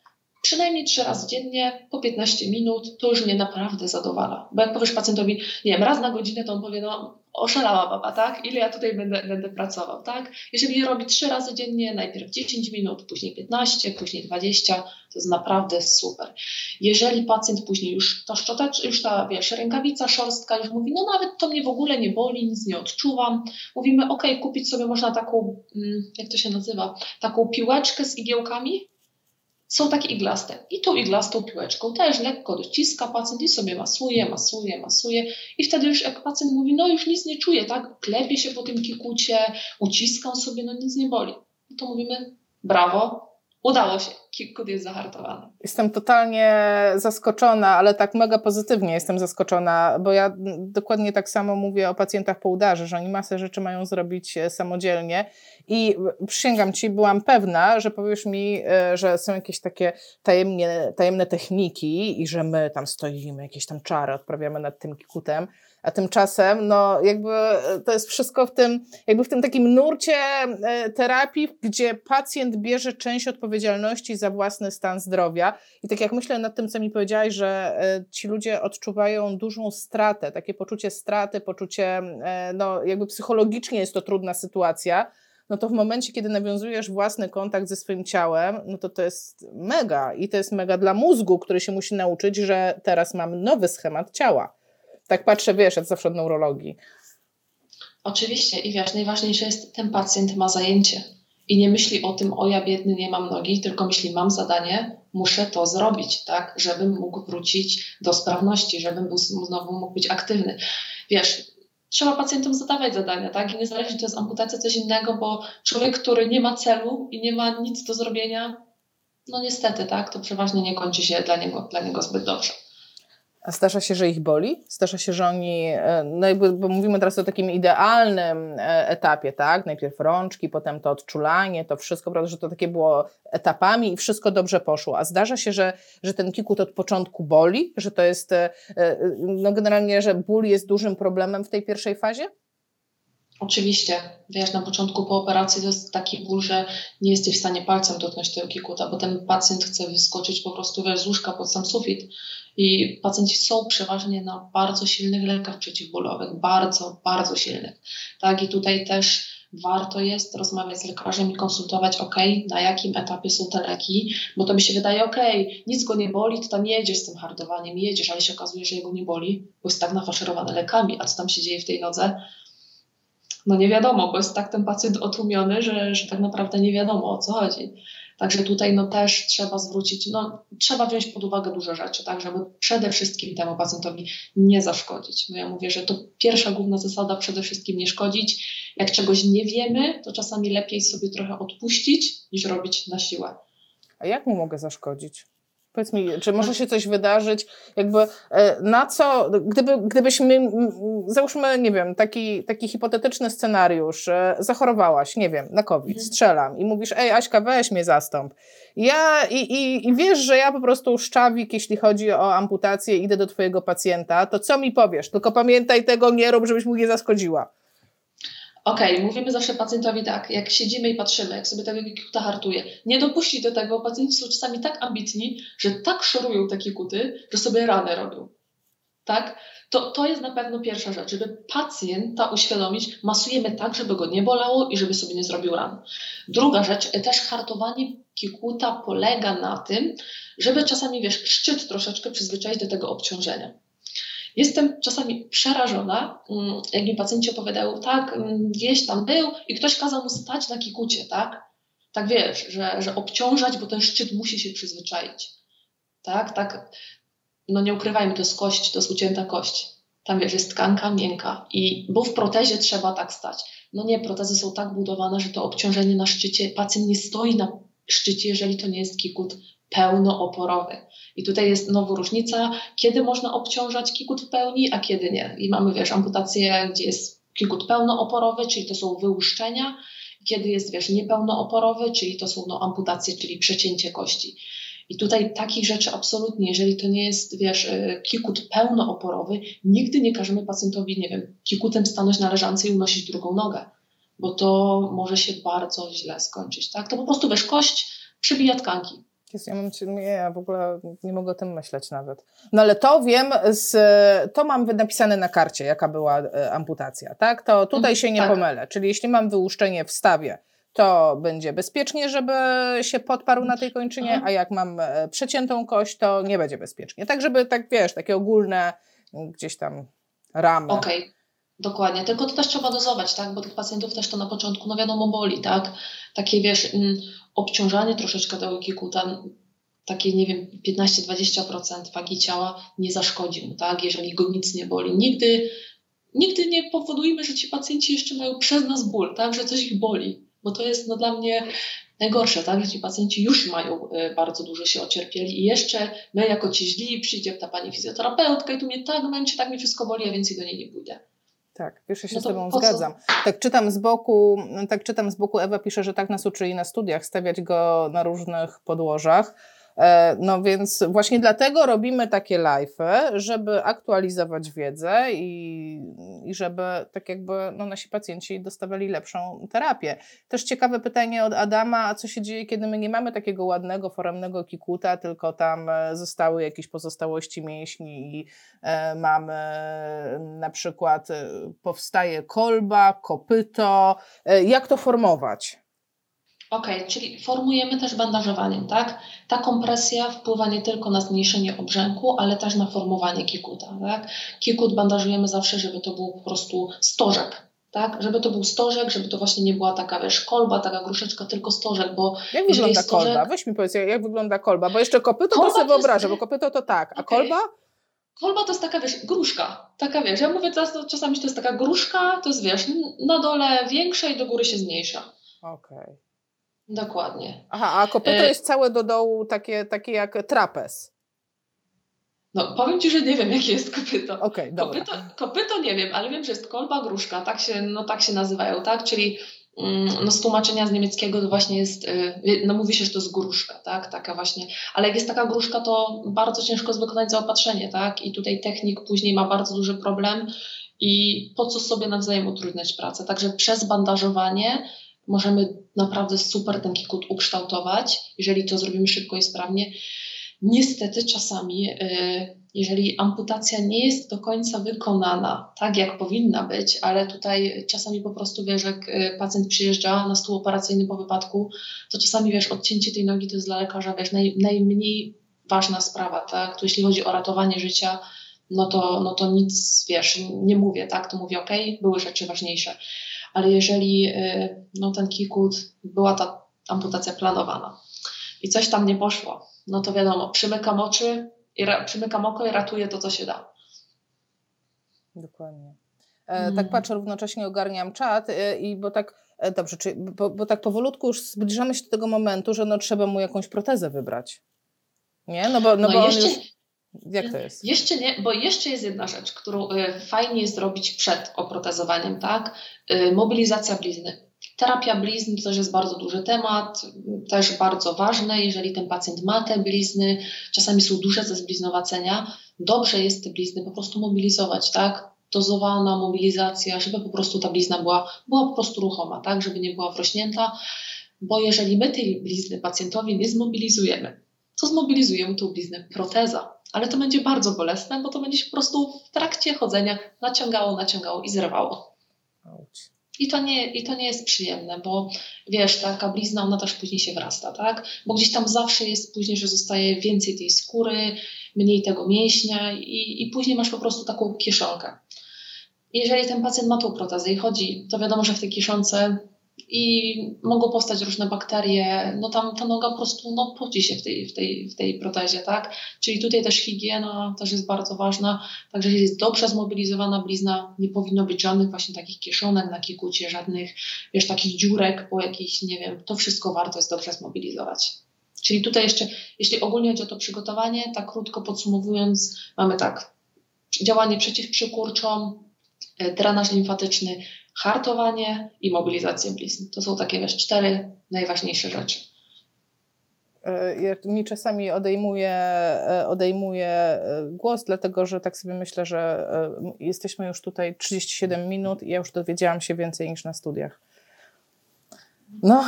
Speaker 2: przynajmniej trzy razy dziennie, po 15 minut, to już mnie naprawdę zadowala. Bo jak powiesz pacjentowi, nie wiem, raz na godzinę, to on powie, no oszalała baba, tak? Ile ja tutaj będę, będę pracował, tak? Jeżeli robi trzy razy dziennie, najpierw 10 minut, później 15, później 20, to jest naprawdę super. Jeżeli pacjent później już ta szczotecz, już ta, wiesz, rękawica, szorstka już mówi, no nawet to mnie w ogóle nie boli, nic nie odczuwam. Mówimy, ok, kupić sobie można taką, mm, jak to się nazywa, taką piłeczkę z igiełkami, są takie iglaste. I tą iglastą piłeczką też lekko dociska pacjent i sobie masuje, masuje, masuje. I wtedy już jak pacjent mówi, no już nic nie czuję, tak? Klepie się po tym kikucie, uciskam sobie, no nic nie boli. No to mówimy, brawo, udało się. Kikut jest zahartowany.
Speaker 1: Jestem totalnie zaskoczona, ale tak mega pozytywnie jestem zaskoczona, bo ja dokładnie tak samo mówię o pacjentach po udarze, że oni masę rzeczy mają zrobić e, samodzielnie i przysięgam Ci, byłam pewna, że powiesz mi, e, że są jakieś takie tajemnie, tajemne techniki i że my tam stoimy, jakieś tam czary odprawiamy nad tym kikutem, a tymczasem, no, jakby e, to jest wszystko w tym, jakby w tym takim nurcie e, terapii, gdzie pacjent bierze część odpowiedzialności za własny stan zdrowia. I tak jak myślę nad tym, co mi powiedziałaś, że e, ci ludzie odczuwają dużą stratę, takie poczucie straty, poczucie, no, jakby psychologicznie jest to trudna sytuacja no to w momencie, kiedy nawiązujesz własny kontakt ze swoim ciałem, no to to jest mega i to jest mega dla mózgu, który się musi nauczyć, że teraz mam nowy schemat ciała. Tak patrzę, wiesz, jak zawsze od neurologii.
Speaker 2: Oczywiście i wiesz, najważniejsze jest, ten pacjent ma zajęcie i nie myśli o tym, o ja biedny, nie mam nogi, tylko myśli, mam zadanie, muszę to zrobić, tak, żebym mógł wrócić do sprawności, żebym był, znowu mógł być aktywny. Wiesz, trzeba pacjentom zadawać zadania, tak, i niezależnie to jest amputacja, coś innego, bo człowiek, który nie ma celu i nie ma nic do zrobienia, no niestety, tak, to przeważnie nie kończy się dla niego, dla niego zbyt dobrze.
Speaker 1: Zdarza się, że ich boli? Zdarza się, że oni, e, no jakby, bo mówimy teraz o takim idealnym e, etapie, tak? Najpierw rączki, potem to odczulanie, to wszystko, prawda, że to takie było etapami i wszystko dobrze poszło. A zdarza się, że, że ten kikut od początku boli, że to jest, e, no generalnie, że ból jest dużym problemem w tej pierwszej fazie?
Speaker 2: Oczywiście, wiesz, na początku po operacji to jest taki ból, że nie jesteś w stanie palcem dotknąć tego kikuta, bo ten pacjent chce wyskoczyć po prostu wiesz, z łóżka pod sam sufit i pacjenci są przeważnie na bardzo silnych lekach przeciwbólowych, bardzo, bardzo silnych. Tak, i tutaj też warto jest rozmawiać z lekarzem i konsultować, ok, na jakim etapie są te leki, bo to mi się wydaje, ok, nic go nie boli, to tam jedziesz z tym hardowaniem, jedziesz, ale się okazuje, że jego nie boli, bo jest tak nafaszerowany lekami, a co tam się dzieje w tej nodze? No nie wiadomo, bo jest tak ten pacjent otłumiony, że, że tak naprawdę nie wiadomo o co chodzi. Także tutaj no też trzeba zwrócić, no trzeba wziąć pod uwagę dużo rzeczy, tak, żeby przede wszystkim temu pacjentowi nie zaszkodzić. No ja mówię, że to pierwsza główna zasada przede wszystkim nie szkodzić. Jak czegoś nie wiemy, to czasami lepiej sobie trochę odpuścić niż robić na siłę.
Speaker 1: A jak mu mogę zaszkodzić? Powiedz mi, czy może się coś wydarzyć, jakby e, na co, gdyby, gdybyśmy, załóżmy, nie wiem, taki, taki hipotetyczny scenariusz, zachorowałaś, nie wiem, na COVID, mhm. strzelam i mówisz, ej Aśka, weź mnie zastąp. Ja, i, i, i wiesz, że ja po prostu szczawik, jeśli chodzi o amputację, idę do twojego pacjenta, to co mi powiesz? Tylko pamiętaj, tego nie rób, żebyś mu nie zaszkodziła.
Speaker 2: Okej, okay, mówimy zawsze pacjentowi tak, jak siedzimy i patrzymy, jak sobie tego kikuta hartuje, nie dopuścić do tego, pacjenci są czasami tak ambitni, że tak szorują te kikuty, że sobie ranę robią. Tak? To, to jest na pewno pierwsza rzecz, żeby pacjenta uświadomić, masujemy tak, żeby go nie bolało i żeby sobie nie zrobił ran. Druga rzecz, też hartowanie kikuta polega na tym, żeby czasami, wiesz, szczyt troszeczkę przyzwyczaić do tego obciążenia. Jestem czasami przerażona, mm, jak mi pacjenci opowiadają, tak, mm, gdzieś tam był i ktoś kazał mu stać na kikucie, tak? Tak wiesz, że, że obciążać, bo ten szczyt musi się przyzwyczaić. Tak, tak. No nie ukrywajmy, to jest kość, to jest ucięta kość. Tam wiesz, jest tkanka miękka i bo w protezie trzeba tak stać. No nie, protezy są tak budowane, że to obciążenie na szczycie, pacjent nie stoi na szczycie, jeżeli to nie jest kikut pełnooporowy. I tutaj jest znowu różnica, kiedy można obciążać kikut w pełni, a kiedy nie. I mamy, wiesz, amputację, gdzie jest kikut pełnooporowy, czyli to są wyłuszczenia, kiedy jest, wiesz, niepełnooporowy, czyli to są no, amputacje, czyli przecięcie kości. I tutaj takich rzeczy absolutnie, jeżeli to nie jest, wiesz, e, kikut pełnooporowy, nigdy nie każemy pacjentowi, nie wiem, kikutem stanąć na leżance i unosić drugą nogę, bo to może się bardzo źle skończyć, tak? To po prostu, wiesz, kość przybija tkanki.
Speaker 1: Jezu, ja, mam, nie, ja w ogóle nie mogę o tym myśleć nawet. No ale to wiem, z, to mam napisane na karcie, jaka była e, amputacja, tak? To tutaj mhm, się nie tak. pomylę. Czyli jeśli mam wyłuszczenie w stawie, to będzie bezpiecznie, żeby się podparł na tej kończynie, mhm. a jak mam e, przeciętą kość, to nie będzie bezpiecznie. Tak, żeby tak, wiesz, takie ogólne gdzieś tam ramy.
Speaker 2: Okej. Okay. Dokładnie, tylko to też trzeba dozować, tak? Bo tych pacjentów też to na początku, no wiadomo, boli, tak? Takie wiesz, mm, obciążanie troszeczkę tego kikuta, takie nie wiem, 15-20% wagi ciała nie zaszkodzi mu, tak? Jeżeli go nic nie boli. Nigdy, nigdy nie powodujmy, że ci pacjenci jeszcze mają przez nas ból, tak? Że coś ich boli, bo to jest no, dla mnie najgorsze, tak? Że ci pacjenci już mają y, bardzo dużo się ocierpieli i jeszcze my jako ci źli przyjdzie ta pani fizjoterapeutka i tu mnie tak męczy, tak mi wszystko boli, a więcej do niej nie pójdę.
Speaker 1: Tak, wiesz, ja się no z Tobą zgadzam. Tak czytam z boku, tak czytam z boku, Ewa pisze, że tak nas uczyli na studiach, stawiać go na różnych podłożach. E, no więc właśnie dlatego robimy takie live'y, żeby aktualizować wiedzę i, i żeby tak jakby no, nasi pacjenci dostawali lepszą terapię. Też ciekawe pytanie od Adama, a co się dzieje, kiedy my nie mamy takiego ładnego, foremnego kikuta, tylko tam e, zostały jakieś pozostałości mięśni i e, mamy na przykład powstaje kolba, kopyto. Jak to formować?
Speaker 2: Okej, okay, czyli formujemy też bandażowaniem, tak? Ta kompresja wpływa nie tylko na zmniejszenie obrzęku, ale też na formowanie kikuta, tak? Kikut bandażujemy zawsze, żeby to był po prostu stożek, tak? Żeby to był stożek, żeby to właśnie nie była taka, wiesz, kolba, taka gruszeczka, tylko stożek, bo
Speaker 1: Jak wygląda stożek... kolba? Weź mi powiedz, jak wygląda kolba, bo jeszcze kopyto kolba to sobie wyobrażę, jest... bo kopyto to tak, a okay. kolba?
Speaker 2: Kolba to jest taka, wiesz, gruszka. Taka, wiesz, ja mówię teraz, to czasami to jest taka gruszka, to jest, wiesz, na dole większa i do góry się zmniejsza.
Speaker 1: Okej. Okay.
Speaker 2: Dokładnie.
Speaker 1: Aha, a kopyto e... jest całe do dołu takie, takie jak trapez.
Speaker 2: No, powiem Ci, że nie wiem, jakie jest kopyto.
Speaker 1: Okay,
Speaker 2: kopyto, kopyto nie wiem, ale wiem, że jest kolba, gruszka, tak się, no, tak się nazywają, tak? Czyli mm, no, z tłumaczenia z niemieckiego to właśnie jest, y, no mówi się, że to jest gruszka, tak? Taka właśnie, ale jak jest taka gruszka, to bardzo ciężko jest wykonać zaopatrzenie, tak? I tutaj technik później ma bardzo duży problem i po co sobie nawzajem utrudniać pracę. Także przez bandażowanie możemy naprawdę super ten kikut ukształtować, jeżeli to zrobimy szybko i sprawnie. Niestety czasami, y, jeżeli amputacja nie jest do końca wykonana tak, jak powinna być, ale tutaj czasami po prostu wiesz, jak y, pacjent przyjeżdża na stół operacyjny po wypadku, to czasami wiesz, odcięcie tej nogi to jest dla lekarza wiesz, naj, najmniej ważna sprawa, tak? To jeśli chodzi o ratowanie życia, no to, no to nic, wiesz, nie mówię, tak? To mówię, ok, były rzeczy ważniejsze ale jeżeli y, no, ten kikut, była ta amputacja planowana i coś tam nie poszło, no to wiadomo, przymykam oczy, i przymykam oko i ratuję to, co się da.
Speaker 1: Dokładnie. E, tak patrzę, równocześnie ogarniam czat e, i bo tak, e, dobrze, czy, bo, bo, tak powolutku już zbliżamy się do tego momentu, że no trzeba mu jakąś protezę wybrać. Nie? No bo, no, no bo jeszcze, już... Jak to jest?
Speaker 2: Jeszcze nie, bo jeszcze jest jedna rzecz, którą y, fajnie jest zrobić przed oprotezowaniem, tak? Y, mobilizacja blizny. Terapia blizn to też jest bardzo duży temat, też bardzo ważne, jeżeli ten pacjent ma te blizny, czasami są duże ze zbliznowacenia, dobrze jest te blizny po prostu mobilizować, tak? Dozowana mobilizacja, żeby po prostu ta blizna była, była po prostu ruchoma, tak? Żeby nie była wrośnięta, bo jeżeli my tej blizny pacjentowi nie zmobilizujemy, to zmobilizuje mu tą bliznę proteza ale to będzie bardzo bolesne, bo to będzie się po prostu w trakcie chodzenia naciągało, naciągało i zrywało. I to, nie, I to nie jest przyjemne, bo wiesz, taka blizna, ona też później się wrasta, tak? Bo gdzieś tam zawsze jest później, że zostaje więcej tej skóry, mniej tego mięśnia i, i później masz po prostu taką kieszonkę. Jeżeli ten pacjent ma tą protezę i chodzi, to wiadomo, że w tej kieszonce i mogą powstać różne bakterie, no tam ta noga po prostu no, poci się w tej, w, tej, w tej protezie, tak? Czyli tutaj też higiena też jest bardzo ważna, także jeśli jest dobrze zmobilizowana blizna, nie powinno być żadnych właśnie takich kieszonek na kikucie, żadnych, wiesz, takich dziurek po jakichś, nie wiem, to wszystko warto jest dobrze zmobilizować. Czyli tutaj jeszcze, jeśli ogólnie chodzi o to przygotowanie, tak krótko podsumowując, mamy tak, działanie przeciwprzykurczom, e, drenaż limfatyczny, hartowanie i mobilizację blizn. To są takie wiesz, cztery najważniejsze rzeczy.
Speaker 1: E, mi czasami odejmuje, e, odejmuje e, głos, dlatego że tak sobie myślę, że jesteśmy już tutaj 37 minut i ja już dowiedziałam się więcej niż na studiach. No,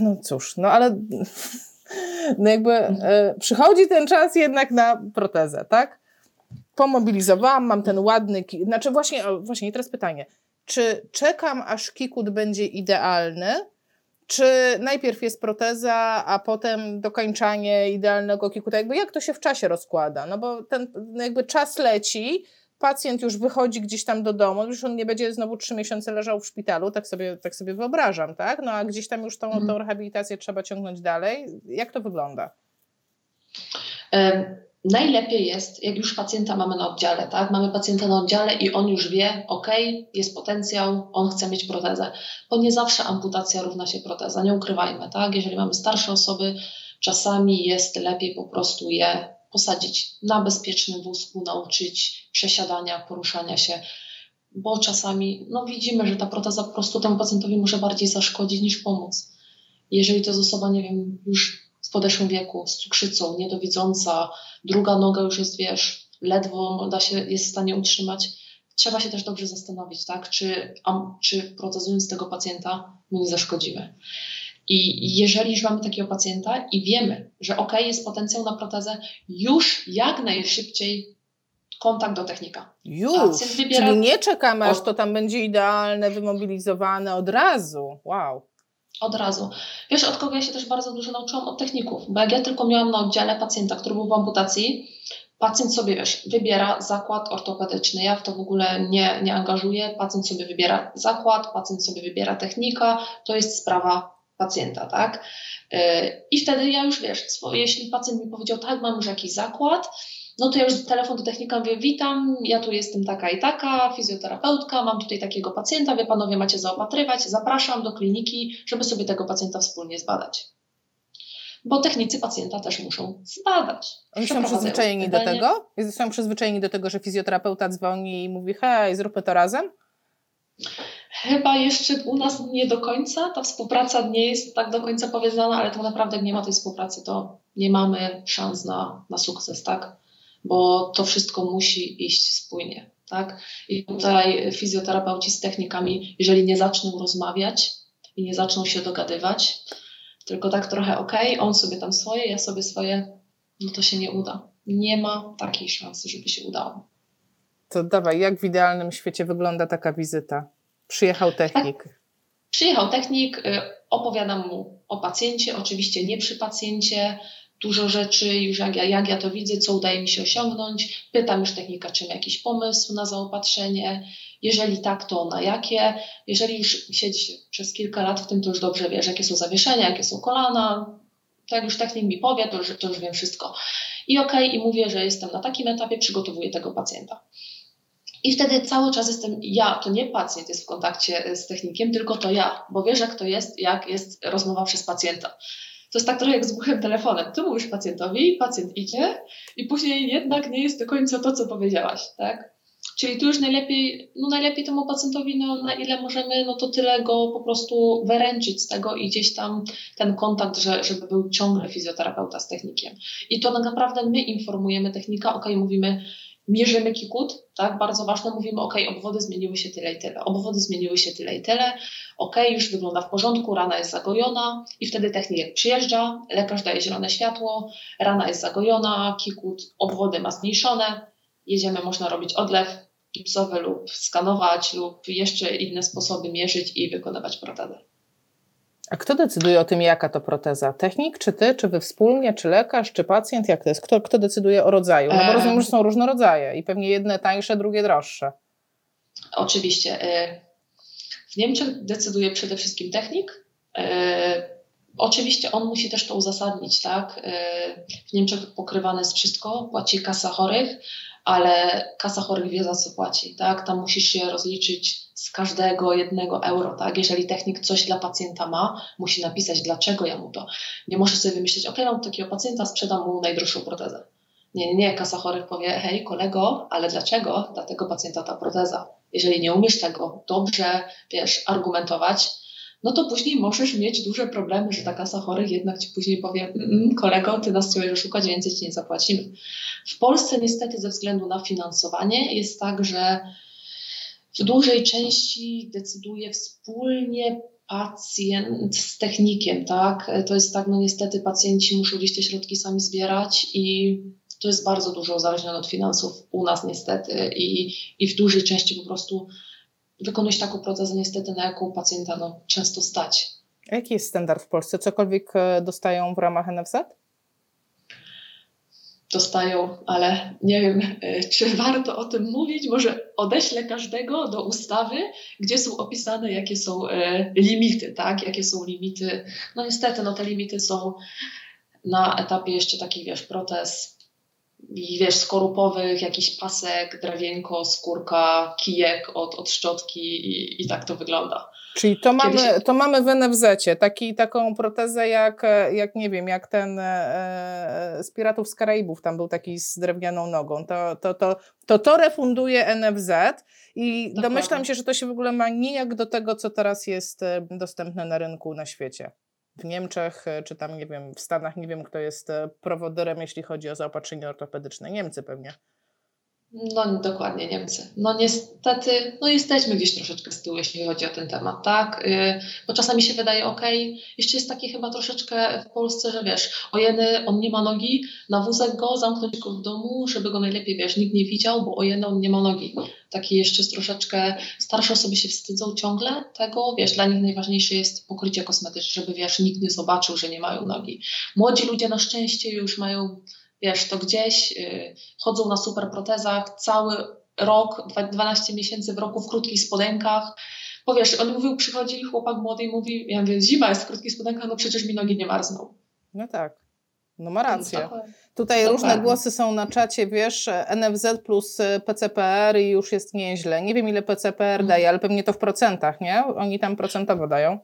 Speaker 1: no cóż, no ale no jakby przychodzi ten czas jednak na protezę, tak? Pomobilizowałam, mam ten ładny, znaczy właśnie, właśnie teraz pytanie, czy czekam, aż kikut będzie idealny, czy najpierw jest proteza, a potem dokończanie idealnego kikuta? Jakby jak to się w czasie rozkłada? No bo ten jakby czas leci, pacjent już wychodzi gdzieś tam do domu, już on nie będzie znowu trzy miesiące leżał w szpitalu, tak sobie, tak sobie wyobrażam, tak? No a gdzieś tam już tą, mhm. tą rehabilitację trzeba ciągnąć dalej. Jak to wygląda?
Speaker 2: Najlepiej jest, jak już pacjenta mamy na oddziale, tak? Mamy pacjenta na oddziale i on już wie, ok, jest potencjał, on chce mieć protezę. Bo nie zawsze amputacja równa się proteza, nie ukrywajmy, tak? Jeżeli mamy starsze osoby, czasami jest lepiej po prostu je posadzić na bezpiecznym wózku, nauczyć przesiadania, poruszania się, bo czasami no widzimy, że ta proteza po prostu temu pacjentowi może bardziej zaszkodzić niż pomóc. Jeżeli to jest osoba, nie wiem, już podeszłym wieku, z cukrzycą, niedowidząca, druga noga już jest, wiesz, ledwo da się, jest w stanie utrzymać. Trzeba się też dobrze zastanowić, tak, czy, czy protezując tego pacjenta my nie zaszkodzimy. I jeżeli już mamy takiego pacjenta i wiemy, że ok, jest potencjał na protezę, już jak najszybciej kontakt do technika.
Speaker 1: Już, wybiera... czyli nie czekamy, aż to tam będzie idealne, wymobilizowane od razu. Wow
Speaker 2: od razu. Wiesz, od kogo ja się też bardzo dużo nauczyłam? Od techników, bo jak ja tylko miałam na oddziale pacjenta, który był w amputacji, pacjent sobie, wiesz, wybiera zakład ortopedyczny. Ja w to w ogóle nie, nie angażuję. Pacjent sobie wybiera zakład, pacjent sobie wybiera technika. To jest sprawa pacjenta, tak? Yy, I wtedy ja już, wiesz, jeśli pacjent mi powiedział, tak, mam już jakiś zakład, no to ja już telefon do technika mówię, witam, ja tu jestem taka i taka, fizjoterapeutka, mam tutaj takiego pacjenta, wy panowie macie zaopatrywać, zapraszam do kliniki, żeby sobie tego pacjenta wspólnie zbadać. Bo technicy pacjenta też muszą zbadać.
Speaker 1: Oni są przyzwyczajeni do tego? Są przyzwyczajeni do tego, że fizjoterapeuta dzwoni i mówi, hej, zróbmy to razem?
Speaker 2: Chyba jeszcze u nas nie do końca. Ta współpraca nie jest tak do końca powiązana, ale to naprawdę jak nie ma tej współpracy, to nie mamy szans na, na sukces, tak? Bo to wszystko musi iść spójnie. Tak? I tutaj fizjoterapeuci z technikami, jeżeli nie zaczną rozmawiać i nie zaczną się dogadywać, tylko tak trochę ok, on sobie tam swoje, ja sobie swoje, no to się nie uda. Nie ma takiej szansy, żeby się udało.
Speaker 1: To dawaj, jak w idealnym świecie wygląda taka wizyta? Przyjechał technik. Tak.
Speaker 2: Przyjechał technik, y, opowiadam mu o pacjencie, oczywiście nie przy pacjencie, dużo rzeczy, już jak ja, jak ja to widzę, co udaje mi się osiągnąć. Pytam już technika, czy ma jakiś pomysł na zaopatrzenie. Jeżeli tak, to na jakie. Jeżeli już siedzi przez kilka lat w tym, to już dobrze wiesz, jakie są zawieszenia, jakie są kolana. Tak już technik mi powie, to już, to już wiem wszystko. I okej, okay, i mówię, że jestem na takim etapie, przygotowuję tego pacjenta. I wtedy cały czas jestem ja, to nie pacjent jest w kontakcie z technikiem, tylko to ja, bo wiesz, jak to jest, jak jest rozmowa przez pacjenta. To jest tak trochę jak z głuchym telefonem. Ty mówisz pacjentowi, pacjent idzie i później jednak nie jest do końca to, co powiedziałaś, tak? Czyli tu już najlepiej, no najlepiej temu pacjentowi, no na ile możemy, no to tyle go po prostu wyręczyć z tego i gdzieś tam ten kontakt, że, żeby był ciągle fizjoterapeuta z technikiem. I to naprawdę my informujemy technika, ok, mówimy, mierzymy kikut, tak, bardzo ważne, mówimy, ok, obwody zmieniły się tyle i tyle, obwody zmieniły się tyle i tyle, ok, już wygląda w porządku, rana jest zagojona i wtedy technik przyjeżdża, lekarz daje zielone światło, rana jest zagojona, kikut, obwody ma zmniejszone, jedziemy, można robić odlew gipsowe lub skanować lub jeszcze inne sposoby mierzyć i wykonywać protezę.
Speaker 1: A kto decyduje o tym, jaka to proteza? Technik, czy ty, czy wy wspólnie, czy lekarz, czy pacjent? Jak to jest? Kto, kto decyduje o rodzaju? No bo rozumiem, że są różne rodzaje i pewnie jedne tańsze, drugie droższe.
Speaker 2: Oczywiście. Y, w Niemczech decyduje przede wszystkim technik. Y, oczywiście on musi też to uzasadnić, tak? Y, w Niemczech pokrywane jest wszystko, płaci kasa chorych, ale kasa chorych wie za co płaci, tak? Tam musisz się rozliczyć z każdego jednego euro, tak? Jeżeli technik coś dla pacjenta ma, musi napisać, dlaczego ja mu to. Nie może sobie wymyślić, ok, mam takiego pacjenta, sprzedam mu najdroższą protezę. Nie, nie, nie, kasa chorych powie, hej kolego, ale dlaczego dla tego pacjenta ta proteza? Jeżeli nie umiesz tego dobrze, wiesz, argumentować, no to później możesz mieć duże problemy, że ta kasa chorych jednak ci później powie, mm, kolego, ty nas chciałeś oszukać, więcej ci nie zapłacimy. W Polsce niestety ze względu na finansowanie jest tak, że w dużej części decyduje wspólnie pacjent z technikiem, tak? To jest tak, no niestety pacjenci muszą gdzieś te środki sami zbierać i to jest bardzo dużo uzależnione od finansów u nas niestety i, i w dużej części po prostu wykonujesz taką protezę niestety, na jaką pacjenta no, często stać.
Speaker 1: Jaki jest standard w Polsce? Cokolwiek e, dostają w ramach NFZ?
Speaker 2: Dostają, ale nie wiem, e, czy warto o tym mówić. Może odeślę każdego do ustawy, gdzie są opisane, jakie są e, limity, tak? Jakie są limity. No niestety, no te limity są na etapie jeszcze takich, wiesz, protez i wiesz, skorupowych, jakiś pasek, drewienko, skórka, kijek od, od szczotki i, i tak to wygląda.
Speaker 1: Czyli to mamy, to mamy w NFZ, taki, taką protezę jak, jak, nie wiem, jak ten e, z Piratów z Karaibów, tam był taki z drewnianą nogą. To to, to, to, to refunduje NFZ i Dokładnie. domyślam się, że to się w ogóle ma nijak do tego, co teraz jest e, dostępne na rynku na świecie w Niemczech, e, czy tam, nie wiem, w Stanach, nie wiem, kto jest e, prowodyrem, jeśli chodzi o zaopatrzenie ortopedyczne. Niemcy pewnie.
Speaker 2: No dokładnie, Niemcy. No niestety, no jesteśmy gdzieś troszeczkę z tyłu, jeśli chodzi o ten temat, tak? Y, bo czasami się wydaje, ok, jeszcze jest takie chyba troszeczkę w Polsce, że wiesz, o jeny, on nie ma nogi, na wózek go, zamknąć go w domu, żeby go najlepiej, wiesz, nikt nie widział, bo o jeny, on nie ma nogi. Taki jeszcze troszeczkę, starsze osoby się wstydzą ciągle tego, wiesz, dla nich najważniejsze jest pokrycie kosmetyczne, żeby, wiesz, nikt nie zobaczył, że nie mają nogi. Młodzi ludzie na szczęście już mają wiesz, to gdzieś y, chodzą na super protezach cały rok, 12 miesięcy w roku w krótkich spodenkach. Bo wiesz, on mówił, przychodzi chłopak młody i mówi, ja mówię, zima jest w krótkich spodenkach, no przecież mi nogi nie marzną.
Speaker 1: No tak. No ma rację. No, Tutaj różne głosy są na czacie, wiesz, NFZ plus PCPR i już jest nieźle. Nie wiem ile PCPR mhm. daje, ale pewnie to w procentach, nie? Oni tam procentowo dają.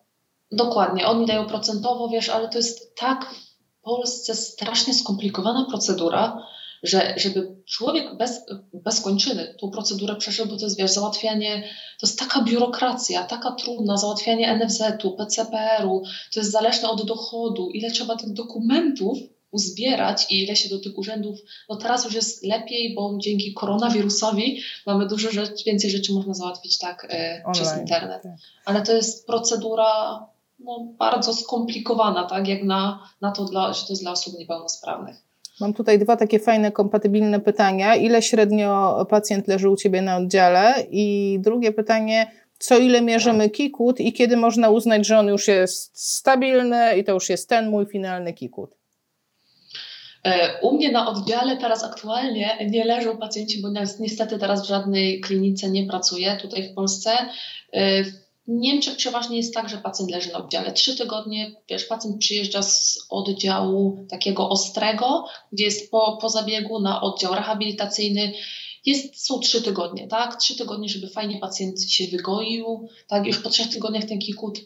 Speaker 2: Dokładnie, oni dają procentowo, wiesz, ale to jest tak Polsce strasznie skomplikowana procedura, że żeby człowiek bez, bez kończyny tą procedurę przeszedł, bo to jest wiesz, załatwianie, to jest taka biurokracja, taka trudna, załatwianie NFZ-u, PCPR-u, to jest zależne od dochodu, ile trzeba tych dokumentów uzbierać i ile się do tych urzędów, no teraz już jest lepiej, bo dzięki koronawirusowi mamy dużo rzeczy, więcej rzeczy można załatwić tak e, przez internet. Tak. Ale to jest procedura no, bardzo skomplikowana, tak jak na, na to, dla, że to jest dla osób niepełnosprawnych.
Speaker 1: Mam tutaj dwa takie fajne, kompatybilne pytania. Ile średnio pacjent leży u Ciebie na oddziale? I drugie pytanie, co ile mierzymy kikut i kiedy można uznać, że on już jest stabilny i to już jest ten mój finalny kikut?
Speaker 2: E, u mnie na oddziale teraz aktualnie nie leżą pacjenci, bo niestety teraz w żadnej klinice nie pracuję tutaj w Polsce. E, w Niemczech przeważnie jest tak, że pacjent leży na oddziale trzy tygodnie. Wiesz, pacjent przyjeżdża z oddziału takiego ostrego, gdzie jest po, po zabiegu na oddział rehabilitacyjny. Jest, są trzy tygodnie, tak? Trzy tygodnie, żeby fajnie pacjent się wygoił, tak? Już po trzech tygodniach ten kikut.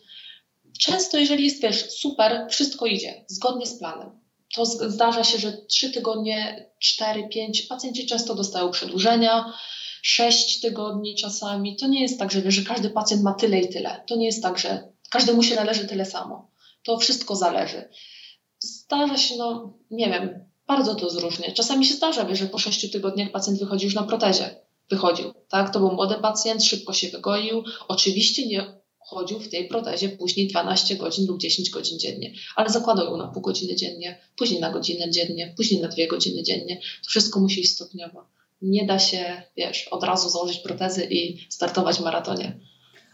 Speaker 2: Często, jeżeli jest, wiesz, super, wszystko idzie zgodnie z planem. To zdarza się, że trzy tygodnie, cztery, pięć, pacjenci często dostają przedłużenia, sześć tygodni czasami. To nie jest tak, że, że każdy pacjent ma tyle i tyle. To nie jest tak, że każdemu się należy tyle samo. To wszystko zależy. Zdarza się, no nie wiem, bardzo to zróżnie. Czasami się zdarza, że po sześciu tygodniach pacjent wychodzi już na protezie. Wychodził, tak? To był młody pacjent, szybko się wygoił. Oczywiście nie chodził w tej protezie później 12 godzin lub 10 godzin dziennie, ale zakładał ją na pół godziny dziennie, później na godzinę dziennie, później na dwie godziny dziennie. To wszystko musi iść stopniowo. Nie da się, wiesz, od razu założyć protezy i startować w maratonie.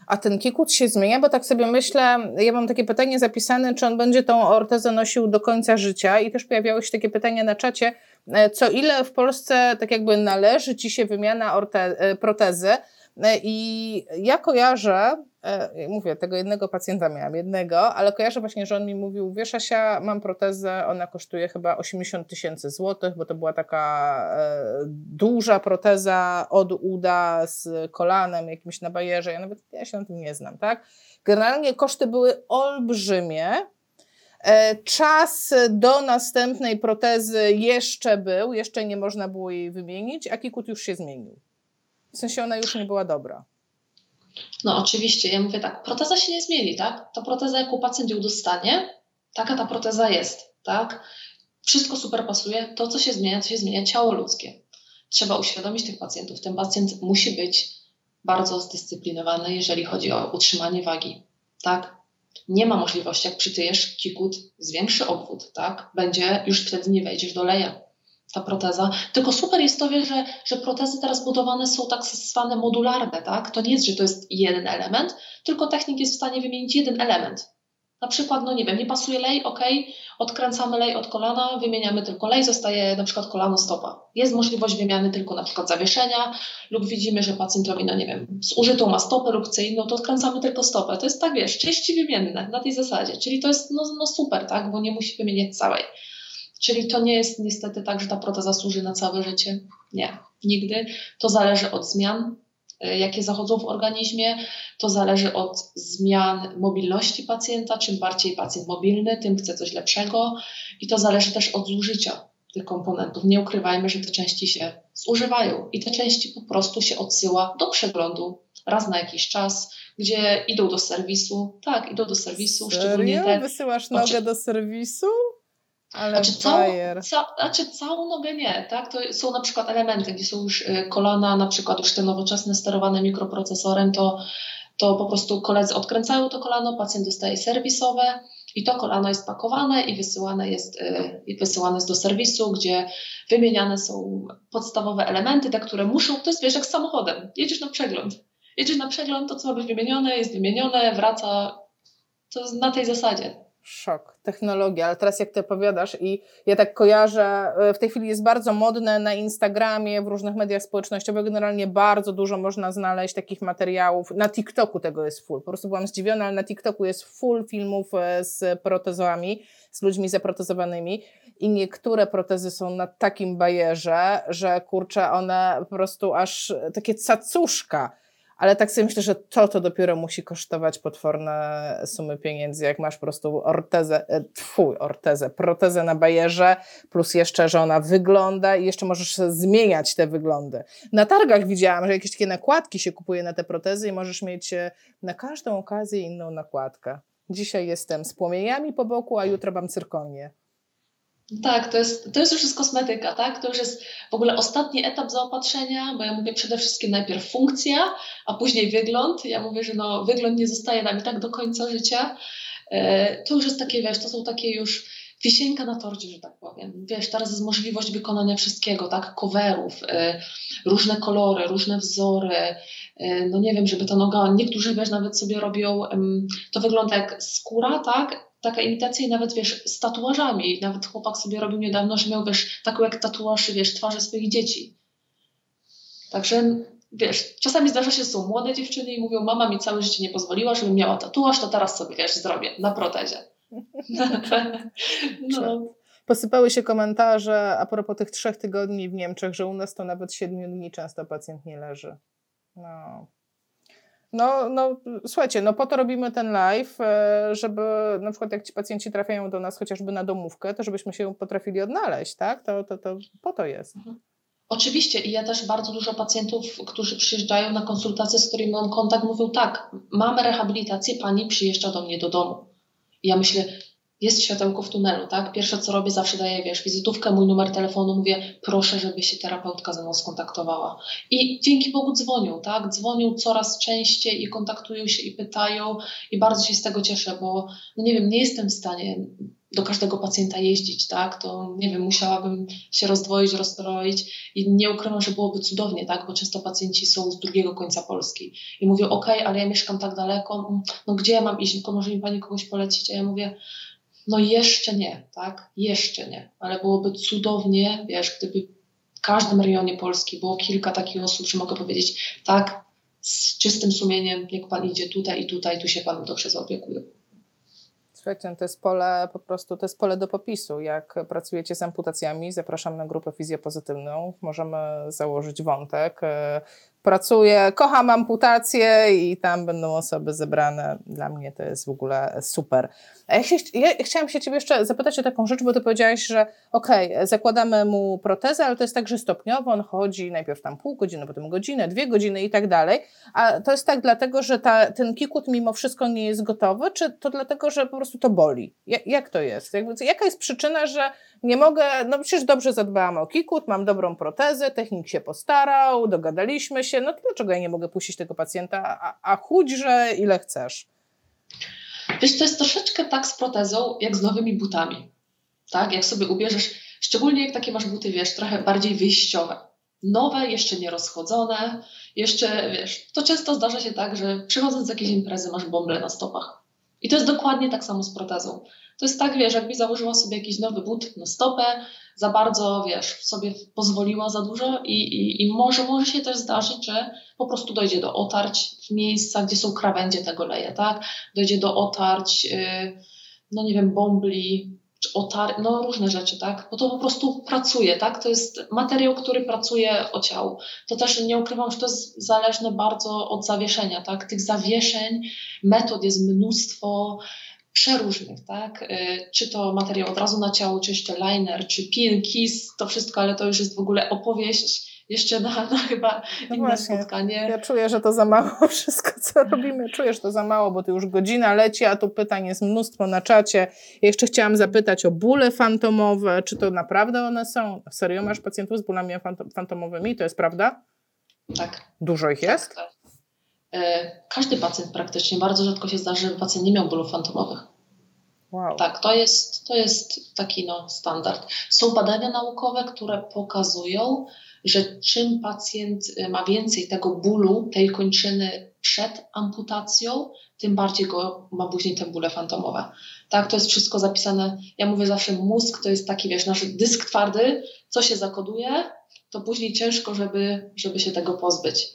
Speaker 1: A ten kikut się zmienia, bo tak sobie myślę, ja mam takie pytanie zapisane, czy on będzie tą ortezę nosił do końca życia i też pojawiały się takie pytania na czacie, e, co ile w Polsce tak jakby należy Ci się wymiana orte, e, protezy e, i ja kojarzę, mówię, tego jednego pacjenta miałam, jednego, ale kojarzę właśnie, że on mi mówił, wiesz Asia, mam protezę, ona kosztuje chyba 80 tysięcy złotych, bo to była taka e, duża proteza od uda z kolanem jakimś na bajerze, ja nawet, ja się na tym nie znam, tak? Generalnie koszty były olbrzymie, e, Czas do następnej protezy jeszcze był, jeszcze nie można było jej wymienić, a kikut już się zmienił. W sensie ona już nie była dobra.
Speaker 2: No oczywiście, ja mówię tak, proteza się nie zmieni, tak? Ta proteza, jaką pacjent ją dostanie, taka ta proteza jest, tak? Wszystko super pasuje, to co się zmienia, to się zmienia ciało ludzkie. Trzeba uświadomić tych pacjentów. Ten pacjent musi być bardzo zdyscyplinowany, jeżeli chodzi o utrzymanie wagi, tak? Nie ma możliwości, jak przytyjesz kikut, zwiększy obwód, tak? Będzie, już wtedy nie wejdziesz do leja ta proteza. Tylko super jest to, że, że protezy teraz budowane są tak zwane modularne, tak? To nie jest, że to jest jeden element, tylko technik jest w stanie wymienić jeden element. Na przykład, no nie wiem, nie pasuje lej, ok, odkręcamy lej od kolana, wymieniamy tylko lej, zostaje na przykład kolano stopa. Jest możliwość wymiany tylko na przykład zawieszenia lub widzimy, że pacjent robi, no nie wiem, zużytą ma stopę lub chce inną, to odkręcamy tylko stopę. To jest tak, wiesz, części wymienne na tej zasadzie. Czyli to jest no, no super, tak, bo nie musi wymieniać całej. Czyli to nie jest niestety tak, że ta proteza służy na całe życie. Nie, nigdy. To zależy od zmian, y, jakie zachodzą w organizmie. To zależy od zmian mobilności pacjenta. Czym bardziej pacjent mobilny, tym chce coś lepszego. I to zależy też od zużycia tych komponentów. Nie ukrywajmy, że te części się zużywają i te części po prostu się odsyła do przeglądu raz na jakiś czas, gdzie idą do serwisu. Tak, idą do serwisu.
Speaker 1: Serio? Szczególnie te... Wysyłasz nogę do serwisu?
Speaker 2: Ale znaczy, całą, ca, znaczy całą nogę nie, tak? To są na przykład elementy, gdzie są już y, kolana, na przykład już te nowoczesne sterowane mikroprocesorem, to, to po prostu koledzy odkręcają to kolano, pacjent dostaje serwisowe i to kolano jest pakowane i wysyłane jest, y, i wysyłane jest do serwisu, gdzie wymieniane są podstawowe elementy, te, które muszą, to jest wiesz jak z samochodem, jedziesz na przegląd. Jedziesz na przegląd, to co ma być wymienione, jest wymienione, wraca, to na tej zasadzie
Speaker 1: szok, technologia, ale teraz jak ty opowiadasz i ja tak kojarzę, e, w tej chwili jest bardzo modne na Instagramie, w różnych mediach społecznościowych, generalnie bardzo dużo można znaleźć takich materiałów, na TikToku tego jest full, po prostu byłam zdziwiona, ale na TikToku jest full filmów e, z protezami, z ludźmi zaprotezowanymi. I niektóre protezy są na takim bajerze, że kurczę, one po prostu aż takie cacuszka, ale tak sobie myślę, że to to dopiero musi kosztować potworne sumy pieniędzy, jak masz po prostu ortezę, e, twój ortezę, protezę na bajerze, plus jeszcze, że ona wygląda i jeszcze możesz zmieniać te wyglądy. Na targach widziałam, że jakieś takie nakładki się kupuje na te protezy i możesz mieć e, na każdą okazję inną nakładkę. Dzisiaj jestem z płomieniami po boku, a jutro mam cyrkonię.
Speaker 2: Tak, to jest, to jest już jest kosmetyka, tak? To już jest w ogóle ostatni etap zaopatrzenia, bo ja mówię przede wszystkim najpierw funkcja, a później wygląd. Ja mówię, że no, wygląd nie zostaje nam i tak do końca życia. E, to już jest takie, wiesz, to są takie już wisienka na torcie, że tak powiem. Wiesz, teraz jest możliwość wykonania wszystkiego, tak? Coverów, e, różne kolory, różne wzory, e, no nie wiem, żeby ta noga, niektórzy wiesz, nawet sobie robią, to wygląda jak skóra, tak? Taka imitacja i nawet, wiesz, z tatuażami. Nawet chłopak sobie robił niedawno, że miał, wiesz, taką jak tatuaż, wiesz, twarzy swoich dzieci. Także, wiesz, czasami zdarza się, są młode dziewczyny i mówią, mama mi całe życie nie pozwoliła, żebym miała tatuaż, to teraz sobie, wiesz, zrobię na protezie. [LAUGHS]
Speaker 1: no. Posypały się komentarze a propos tych trzech tygodni w Niemczech, że u nas to nawet siedmiu dni często pacjent nie leży. No, no, no, słuchajcie, no po to robimy ten live, e, żeby na przykład jak ci pacjenci trafiają do nas chociażby na domówkę, to żebyśmy się potrafili odnaleźć, tak? To, to, to po to jest. Mhm.
Speaker 2: Oczywiście i ja też bardzo dużo pacjentów, którzy przyjeżdżają na konsultację, z którymi mam kontakt, mówią tak, mamy rehabilitację, pani przyjeżdża do mnie do domu. I ja myślę, jest światełko w tunelu, tak? Pierwsze co robię, zawsze daję, wiesz, wizytówkę, mój numer telefonu, mówię, proszę, żeby się terapeutka ze mną skontaktowała. I dzięki Bogu dzwonią, tak? Dzwonią coraz częściej i kontaktują się i pytają i bardzo się z tego cieszę, bo, no nie wiem, nie jestem w stanie do każdego pacjenta jeździć, tak, to nie wiem, musiałabym się rozdwoić, rozstroić i nie ukrywam, że byłoby cudownie, tak, bo często pacjenci są z drugiego końca Polski i mówią, ok, ale ja mieszkam tak daleko, no gdzie ja mam iść, tylko może mi Pani kogoś polecić, a ja mówię, no jeszcze nie, tak, jeszcze nie, ale byłoby cudownie, wiesz, gdyby w każdym rejonie Polski było kilka takich osób, że mogę powiedzieć, tak, z czystym sumieniem, niech Pan idzie tutaj i tutaj, tu się Pan dobrze zaopiekuje.
Speaker 1: Słuchajcie, to jest pole po prostu, to jest pole do popisu. Jak pracujecie z amputacjami, zapraszam na grupę fizjopozytywną. Możemy założyć wątek. Pracuję, kocham amputację i tam będą osoby zebrane. Dla mnie to jest w ogóle super. Ja, się, ja chciałam się Ciebie jeszcze zapytać o taką rzecz, bo Ty powiedziałaś, że okej, okay, zakładamy mu protezę, ale to jest tak, że stopniowo on chodzi najpierw tam pół godziny, potem godzinę, dwie godziny i tak dalej. A to jest tak dlatego, że ta, ten kikut mimo wszystko nie jest gotowy, czy to dlatego, że po prostu to boli? Jak, jak to jest? Jaka jest przyczyna, że nie mogę, no przecież dobrze zadbałam o kikut, mam dobrą protezę, technik się postarał, dogadaliśmy się, no to dlaczego ja nie mogę puścić tego pacjenta, a, a chudźże ile chcesz?
Speaker 2: Wiesz, to jest troszeczkę tak z protezą, jak z nowymi butami. Tak? Jak sobie ubierzesz, szczególnie jak takie masz buty, wiesz, trochę bardziej wyjściowe. Nowe, jeszcze nie rozchodzone, jeszcze, wiesz, to często zdarza się tak, że przychodząc z jakiejś imprezy masz bąble na stopach. I to jest dokładnie tak samo z protezą. To jest tak, wiesz, jakbyś założyła sobie jakiś nowy but na stopę, za bardzo, wiesz, sobie pozwoliła za dużo i, i, i może, może się też zdarzyć, że po prostu dojdzie do otarć w miejscach, gdzie są krawędzie tego leje, tak? Dojdzie do otarć, yy, no nie wiem, bombli, otar, no różne rzeczy, tak? Bo to po prostu pracuje, tak? To jest materiał, który pracuje o ciało. To też nie ukrywam, że to jest zależne bardzo od zawieszenia, tak? Tych zawieszeń, metod jest mnóstwo, przeróżnych, tak? Y, czy to materiał od razu na ciało, czy jeszcze liner, czy pin, kiss, to wszystko, ale to już jest w ogóle opowieść jeszcze na, na chyba no inne właśnie. spotkanie.
Speaker 1: Ja czuję, że to za mało [LAUGHS] wszystko, co robimy. Czuję, że to za mało, bo tu już godzina leci, a tu pytań jest mnóstwo na czacie. Ja jeszcze chciałam zapytać o bóle fantomowe. Czy to naprawdę one są? Serio masz pacjentów z bólami fantomowymi? To jest prawda?
Speaker 2: Tak.
Speaker 1: Dużo ich jest? Tak, tak.
Speaker 2: E, każdy pacjent praktycznie, bardzo rzadko się zdarzy, że pacjent nie miał bólów fantomowych. Wow. Tak, to jest, to jest taki no, standard. Są badania naukowe, które pokazują, że czym pacjent e, ma więcej tego bólu, tej kończyny przed amputacją, tym bardziej go ma później te bóle fantomowe. Tak, to jest wszystko zapisane. Ja mówię zawsze, mózg to jest taki, wiesz, nasz dysk twardy, co się zakoduje, to później ciężko, żeby, żeby się tego pozbyć.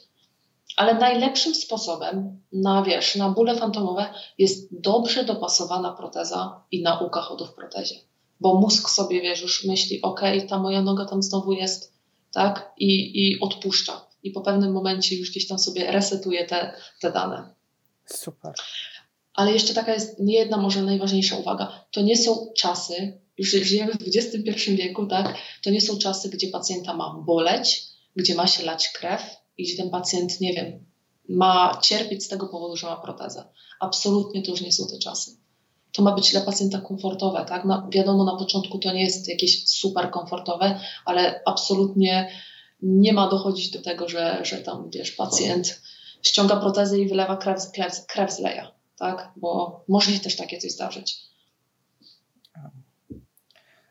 Speaker 2: Ale najlepszym sposobem na, wiesz, na bóle fantomowe jest dobrze dopasowana proteza i nauka chodu w protezie. Bo mózg sobie, wiesz, już myśli, ok, ta moja noga tam znowu jest, tak, i, i odpuszcza. I po pewnym momencie już gdzieś tam sobie resetuje te, te dane.
Speaker 1: Super.
Speaker 2: Ale jeszcze taka jest nie jedna może najważniejsza uwaga. To nie są czasy, już żyjemy w XXI wieku, tak? To nie są czasy, gdzie pacjenta ma boleć, gdzie ma się lać krew, i gdzie ten pacjent, nie wiem, ma cierpieć z tego powodu, że ma protezę. Absolutnie to już nie są te czasy. To ma być dla pacjenta komfortowe, tak? No, wiadomo, na początku to nie jest jakieś super komfortowe, ale absolutnie nie ma dochodzić do tego, że, że tam, wiesz, pacjent ściąga protezę i wylewa krew, krew, krew tak? Bo może się też takie coś zdarzyć.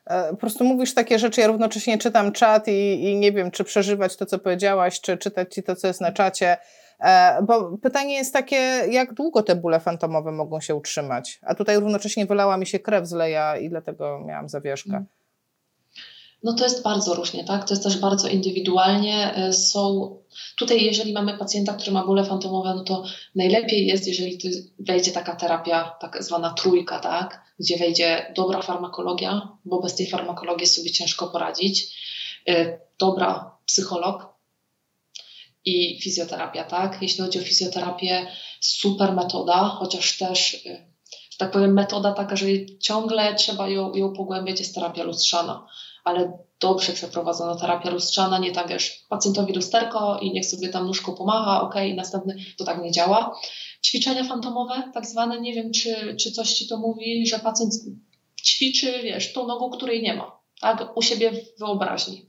Speaker 1: E, po prostu mówisz takie rzeczy, ja równocześnie czytam czat i, i nie wiem, czy przeżywać to, co powiedziałaś, czy czytać ci to, co jest na czacie. E, bo pytanie jest takie, jak długo te bóle fantomowe mogą się utrzymać? A tutaj równocześnie wylała mi się krew z leja i dlatego miałam zawieszkę. Mm.
Speaker 2: No to jest bardzo różnie, tak? To jest też bardzo indywidualnie. E, są tutaj, jeżeli mamy pacjenta, który ma bóle fantomowe, no to najlepiej jest, jeżeli wejdzie taka terapia, tak zwana trójka, tak? Gdzie wejdzie dobra farmakologia, bo bez tej farmakologii sobie ciężko poradzić, e, dobra psycholog i fizjoterapia, tak? Jeśli chodzi o fizjoterapię, super metoda, chociaż też, e, że tak powiem, metoda taka, że ciągle trzeba ją, ją pogłębiać, jest terapia lustrzana ale dobrze przeprowadzona terapia lustrzana, nie tak wiesz, pacjentowi lusterko i niech sobie tam nóżką pomacha, ok, następny, to tak nie działa. Ćwiczenia fantomowe, tak zwane, nie wiem, czy, czy coś ci to mówi, że pacjent ćwiczy, wiesz, tą nogą, której nie ma, tak, u siebie w wyobraźni.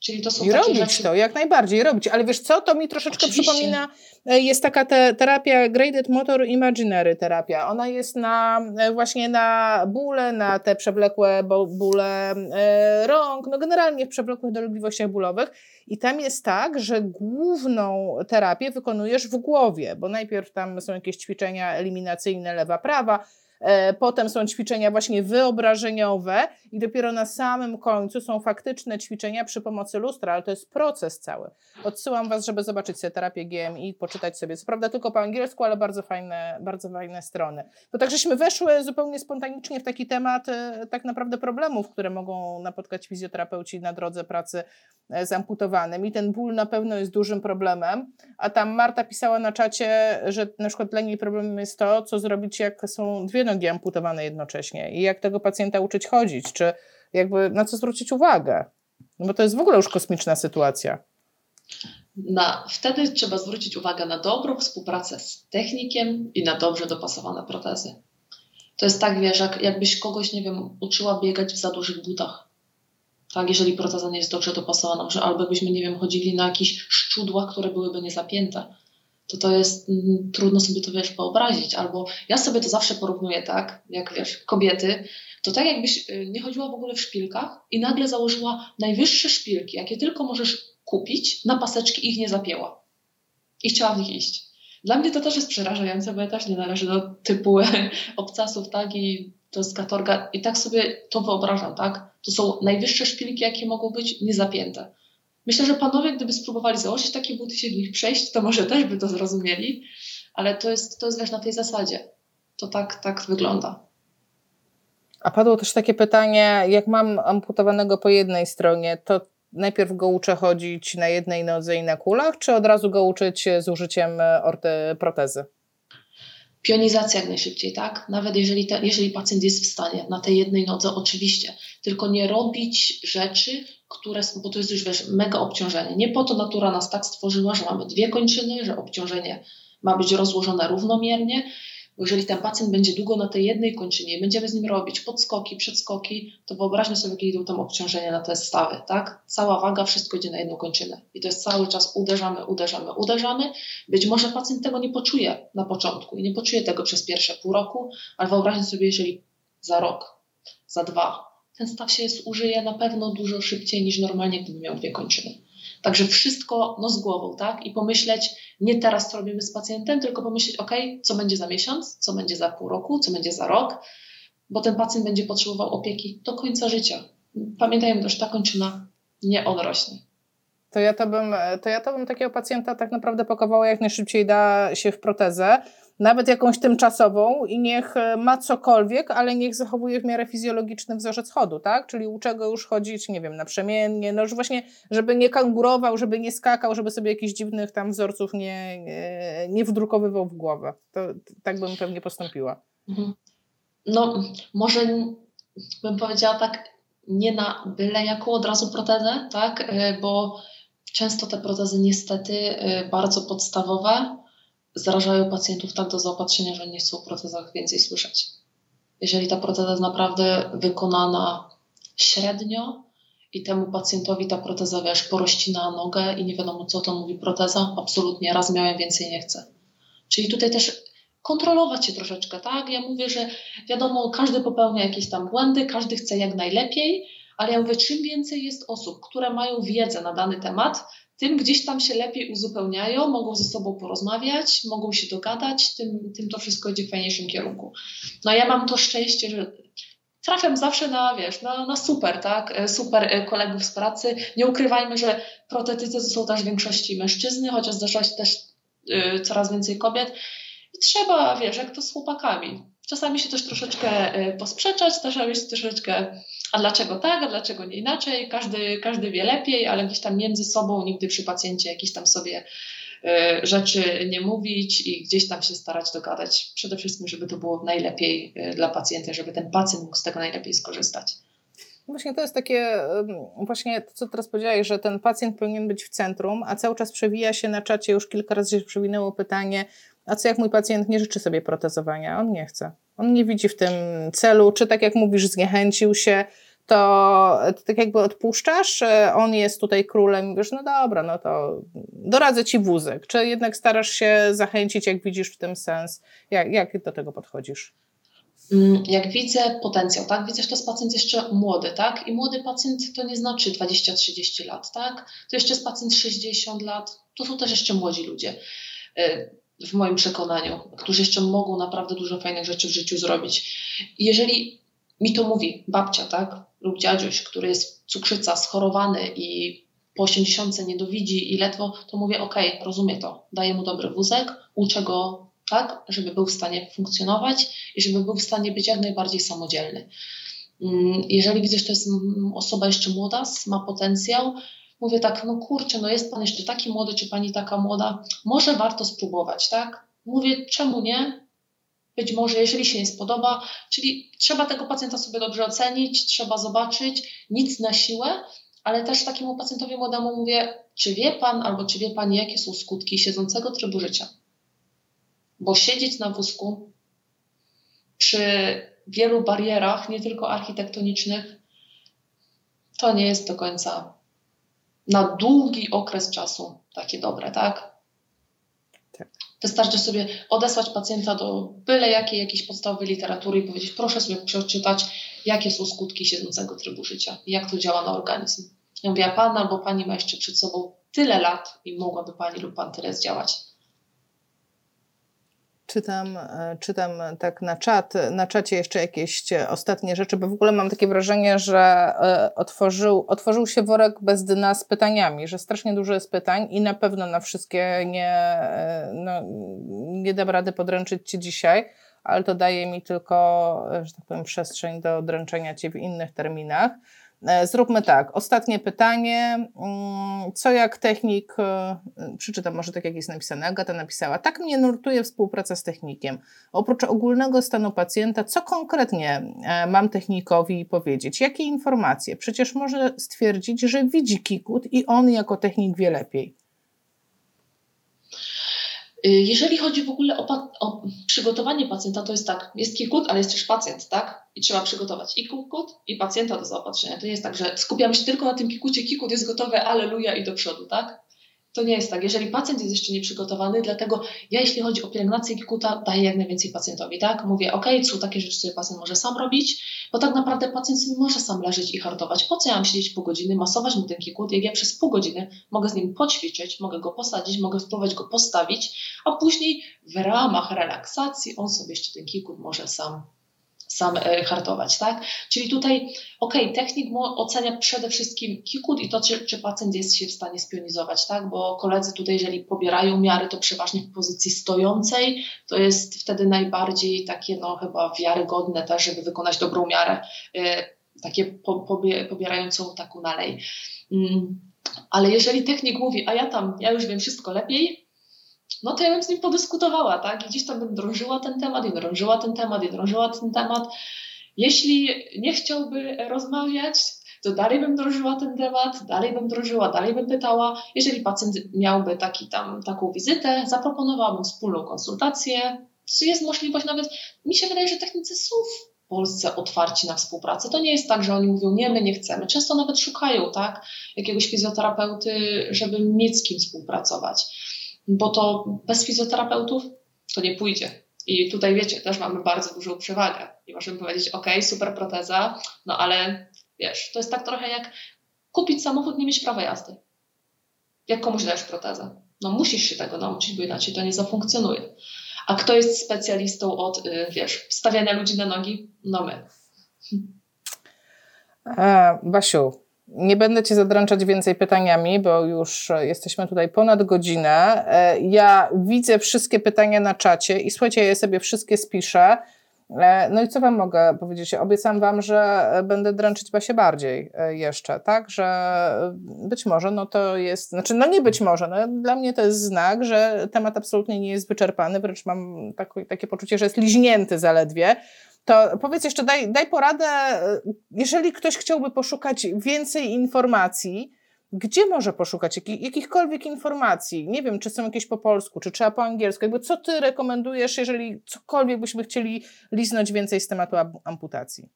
Speaker 2: Czyli to są
Speaker 1: I robić
Speaker 2: rzeczy...
Speaker 1: to, jak najbardziej robić. Ale wiesz co, to mi troszeczkę
Speaker 2: Oczywiście.
Speaker 1: przypomina, e, jest taka te, terapia Graded Motor Imaginary terapia. Ona jest na e, właśnie na bóle, na te przewlekłe bóle e, rąk, no generalnie w przewlekłych dolegliwościach bólowych. I tam jest tak, że główną terapię wykonujesz w głowie, bo najpierw tam są jakieś ćwiczenia eliminacyjne lewa, prawa, E, Potem są ćwiczenia właśnie wyobrażeniowe i dopiero na samym końcu są faktyczne ćwiczenia przy pomocy lustra, ale to jest proces cały. Odsyłam Was, żeby zobaczyć sobie terapię GMI, poczytać sobie. Co prawda tylko po angielsku, ale bardzo fajne, bardzo fajne strony. Bo tak żeśmy weszły zupełnie spontanicznie w taki temat e, tak naprawdę problemów, które mogą napotkać fizjoterapeuci na drodze pracy e, z amputowanym. I ten ból na pewno jest dużym problemem. A tam Marta pisała na czacie, że na przykład dla niej problemem jest to, co zrobić, jak są dwie nogi amputowane jednocześnie i jak tego pacjenta uczyć chodzić, czy jakby na co zwrócić uwagę. No bo to jest w ogóle już kosmiczna sytuacja.
Speaker 2: Na, wtedy trzeba zwrócić uwagę na dobrą współpracę z technikiem i na dobrze dopasowane protezy. To jest tak, wiesz, jak, jakbyś kogoś, nie wiem, uczyła biegać w za dużych butach. Tak, jeżeli proteza nie jest dobrze dopasowana, albo byśmy, nie wiem, chodzili na jakichś szczudłach, które byłyby niezapięte, to to jest mm, trudno sobie to, wiesz, wyobrazić. Albo ja sobie to zawsze porównuję tak, jak wiesz, kobiety, to tak jakbyś y, nie chodziła w ogóle w szpilkach i nagle założyła najwyższe szpilki, jakie tylko możesz kupić, na paseczki ich nie zapięła. I chciała w nich iść. Dla mnie to też jest przerażające, bo ja też nie należę do typu [LAUGHS] obcasów, tak, i to jest katorga. I tak sobie to wyobrażam, tak. To są najwyższe szpilki, jakie mogą być, niezapięte. Myślę, że panowie, gdyby spróbowali założyć takie buty, się w nich przejść, to może też by to zrozumieli, ale to jest, to jest wiesz, na tej zasadzie. To tak, tak wygląda.
Speaker 1: A padło też takie pytanie, jak mam amputowanego po jednej stronie, to najpierw go uczę chodzić na jednej nodze i na kulach, czy od razu go uczyć z użyciem e, orte, protezy?
Speaker 2: Pionizacja jak najszybciej, tak? Nawet jeżeli, te, jeżeli pacjent jest w stanie na tej jednej nodze, oczywiście, tylko nie robić rzeczy, które, bo to jest już wiesz, mega obciążenie. Nie po to natura nas tak stworzyła, że mamy dwie kończyny, że obciążenie ma być rozłożone równomiernie, bo jeżeli ten pacjent będzie długo na tej jednej kończynie i będziemy z nim robić podskoki, przedskoki, to wyobraźmy sobie, jakie idą tam obciążenia na te stawy, tak? Cała waga, wszystko idzie na jedną kończynę. I to jest cały czas uderzamy, uderzamy, uderzamy. Być może pacjent tego nie poczuje na początku i nie poczuje tego przez pierwsze pół roku, ale wyobraźmy sobie, jeżeli za rok, za dwa, ten staw się zużyje na pewno dużo szybciej niż normalnie, gdyby miał dwie kończyny. Także wszystko no z głową, tak? I pomyśleć, nie teraz co robimy z pacjentem, tylko pomyśleć, ok, co będzie za miesiąc, co będzie za pół roku, co będzie za rok, bo ten pacjent będzie potrzebował opieki do końca życia. Pamiętajmy też, ta kończyna nie odrośnie.
Speaker 1: To ja to, bym, to ja to bym takiego pacjenta tak naprawdę pakowała jak najszybciej da się w protezę, nawet jakąś tymczasową i niech ma cokolwiek, ale niech zachowuje w miarę fizjologiczny wzorzec chodu, tak? Czyli uczę go już chodzić, nie wiem, naprzemiennie, no już właśnie, żeby nie kangurował, żeby nie skakał, żeby sobie jakichś dziwnych tam wzorców nie, nie, wdrukowywał w głowę. To, tak bym pewnie postąpiła.
Speaker 2: Mhm. No, może bym powiedziała tak, nie na byle jaką od razu protezę, tak? Bo często te protezy niestety bardzo podstawowe zarażają pacjentów tak do zaopatrzenia, że nie chcą o protezach więcej słyszeć. Jeżeli ta proteza jest naprawdę wykonana średnio i temu pacjentowi ta proteza, wiesz, porościna nogę i nie wiadomo co to mówi proteza, absolutnie raz miałem, więcej nie chcę. Czyli tutaj też kontrolować się troszeczkę, tak? Ja mówię, że wiadomo, każdy popełnia jakieś tam błędy, każdy chce jak najlepiej, ale ja mówię, czym więcej jest osób, które mają wiedzę na dany temat, tym gdzieś tam się lepiej uzupełniają, mogą ze sobą porozmawiać, mogą się dogadać, tym, tym to wszystko idzie w fajniejszym kierunku. No ja mam to szczęście, że trafiam zawsze na, wiesz, na, na super, tak, super kolegów z pracy. Nie ukrywajmy, że protetycy są też w większości mężczyzny, chociaż zdarza się też y, coraz więcej kobiet. I trzeba, wiesz, jak to z chłopakami. Czasami się też troszeczkę y, posprzeczać, czasami się troszeczkę a dlaczego tak, a dlaczego nie inaczej, każdy, każdy wie lepiej, ale gdzieś tam między sobą nigdy przy pacjencie jakieś tam sobie y, rzeczy nie mówić i gdzieś tam się starać dogadać. Przede wszystkim, żeby to było najlepiej y, dla pacjenta, żeby ten pacjent mógł z tego najlepiej skorzystać.
Speaker 1: Właśnie to jest takie, właśnie to, co teraz powiedziałeś, że ten pacjent powinien być w centrum, a cały czas przewija się na czacie, już kilka razy się przewinęło pytanie, a co jak mój pacjent nie życzy sobie protezowania? On nie chce. On nie widzi w tym celu, czy tak jak mówisz, zniechęcił się, to ty tak jakby odpuszczasz, on jest tutaj królem i wiesz, no dobra, no to doradzę ci wózek. Czy jednak starasz się zachęcić, jak widzisz w tym sens? Jak, jak do tego podchodzisz?
Speaker 2: Mm, jak widzę potencjał, tak? Widzę, że to jest pacjent jeszcze młody, tak? I młody pacjent to nie znaczy 20-30 lat, tak? To jeszcze jest pacjent 60 lat, to są też jeszcze młodzi ludzie, y, w moim przekonaniu, którzy jeszcze mogą naprawdę dużo fajnych rzeczy w życiu zrobić. jeżeli mi to mówi babcia, tak? Lub dziadziuś, który jest cukrzyca, schorowany i po 80 nie dowidzi i ledwo, to mówię, ok, rozumie to, daję mu dobry wózek, uczę go tak, żeby był w stanie funkcjonować i żeby był w stanie być jak najbardziej samodzielny. Mm, jeżeli widzę, że to jest osoba jeszcze młoda, ma potencjał, mówię tak, no kurczę, no jest pan jeszcze taki młody, czy pani taka młoda, może warto spróbować, tak? Mówię, czemu nie? Być może, jeżeli się nie spodoba, czyli trzeba tego pacjenta sobie dobrze ocenić, trzeba zobaczyć, nic na siłę, ale też takiemu pacjentowi młodemu mówię, czy wie pan albo czy wie pani, jakie są skutki siedzącego trybu życia? bo siedzieć na wózku przy wielu barierach, nie tylko architektonicznych, to nie jest do końca na długi okres czasu takie dobre, tak? tak? Wystarczy sobie odesłać pacjenta do byle jakiej jakiejś podstawowej literatury i powiedzieć, proszę sobie przeczytać, jakie są skutki siedzącego trybu życia jak to działa na organizm. Ja mówię, a pan albo pani ma jeszcze przed sobą tyle lat i mogłaby pani lub pan tyle zdziałać
Speaker 1: czytam, e, czytam tak na czat, na czacie jeszcze jakieś ostatnie rzeczy, bo w ogóle mam takie wrażenie, że e, otworzył, otworzył się worek bez dna z pytaniami, że strasznie dużo jest pytań i na pewno na wszystkie nie, e, no, nie dam rady podręczyć Ci dzisiaj, ale to daje mi tylko, że tak powiem, przestrzeń do dręczenia Cię w innych terminach. E, zróbmy tak. Ostatnie pytanie. Mm, co jak technik, e, przeczytam może tak jak jest napisane, Agata napisała, tak mnie nurtuje współpraca z technikiem. Oprócz ogólnego stanu pacjenta, co konkretnie e, mam technikowi powiedzieć? Jakie informacje? Przecież może stwierdzić, że widzi kikut i on jako technik wie lepiej.
Speaker 2: Y, jeżeli chodzi w ogóle o, o, przygotowanie pacjenta, to jest tak, jest kikut, ale jest też pacjent, tak? I trzeba przygotować i kikut, i pacjenta do zaopatrzenia. To nie jest tak, że skupiamy się tylko na tym kikucie, kikut jest gotowy, aleluja i do przodu, tak? To nie jest tak. Jeżeli pacjent jest jeszcze nieprzygotowany, dlatego ja, jeśli chodzi o pielęgnację kikuta, daję jak najwięcej pacjentowi, tak? Mówię, ok, są takie rzeczy, które pacjent może sam robić, bo tak naprawdę pacjent sobie może sam leżeć i hartować. Po co ja mam siedzieć pół godziny, masować mu ten kikut, jak ja przez pół godziny mogę z nim poćwiczyć, mogę go posadzić, mogę spróbować go postawić, a później w ramach relaksacji on sobie jeszcze ten kikut może sam sam e, hartować, tak? Czyli tutaj, ok, technik ocenia przede wszystkim kikut i to, czy, czy pacjent jest się w stanie spionizować, tak? Bo koledzy tutaj, jeżeli pobierają miary, to przeważnie w pozycji stojącej, to jest wtedy najbardziej takie, no chyba wiarygodne też, żeby wykonać dobrą miarę, e, takie po, pobie, pobierającą taką nalej. Mm, ale jeżeli technik mówi, a ja tam, ja już wiem wszystko lepiej, no to ja bym z nim podyskutowała, tak? I gdzieś tam bym drążyła ten temat i drążyła ten temat i drążyła ten temat. Jeśli nie chciałby rozmawiać, to dalej bym drążyła ten temat, dalej bym drążyła, dalej bym pytała. Jeżeli pacjent miałby taki tam, taką wizytę, zaproponowałabym wspólną konsultację. Czy jest możliwość nawet, mi się wydaje, że technicy są w Polsce otwarci na współpracę. To nie jest tak, że oni mówią, nie, my nie chcemy. Często nawet szukają, tak, jakiegoś fizjoterapeuty, żeby mieć z kim współpracować bo to bez fizjoterapeutów to nie pójdzie. I tutaj wiecie, też mamy bardzo dużą przewagę. I możemy powiedzieć, ok, super proteza, no ale wiesz, to jest tak trochę jak kupić samochód, nie mieć prawa jazdy. Jak komuś dajesz protezę? No musisz się tego nauczyć, bo inaczej to nie zafunkcjonuje. A kto jest specjalistą od, y, wiesz, stawiania ludzi na nogi? No my.
Speaker 1: E, Basiu, nie będę Cię zadręczać więcej pytaniami, bo już jesteśmy tutaj ponad godzinę. E, ja widzę wszystkie pytania na czacie i słuchajcie, ja sobie wszystkie spiszę. E, no i co Wam mogę powiedzieć? Obiecam Wam, że będę dręczyć Basię bardziej e, jeszcze, tak? Że być może no to jest, znaczy no nie być może, no dla mnie to jest znak, że temat absolutnie nie jest wyczerpany, wręcz mam takie poczucie, że jest liźnięty zaledwie. To powiedz jeszcze, daj, daj poradę, jeżeli ktoś chciałby poszukać więcej informacji, gdzie może poszukać jakich, jakichkolwiek informacji? Nie wiem, czy są jakieś po polsku, czy trzeba po angielsku. Jakby co ty rekomendujesz, jeżeli cokolwiek byśmy chcieli liznąć więcej z tematu amputacji?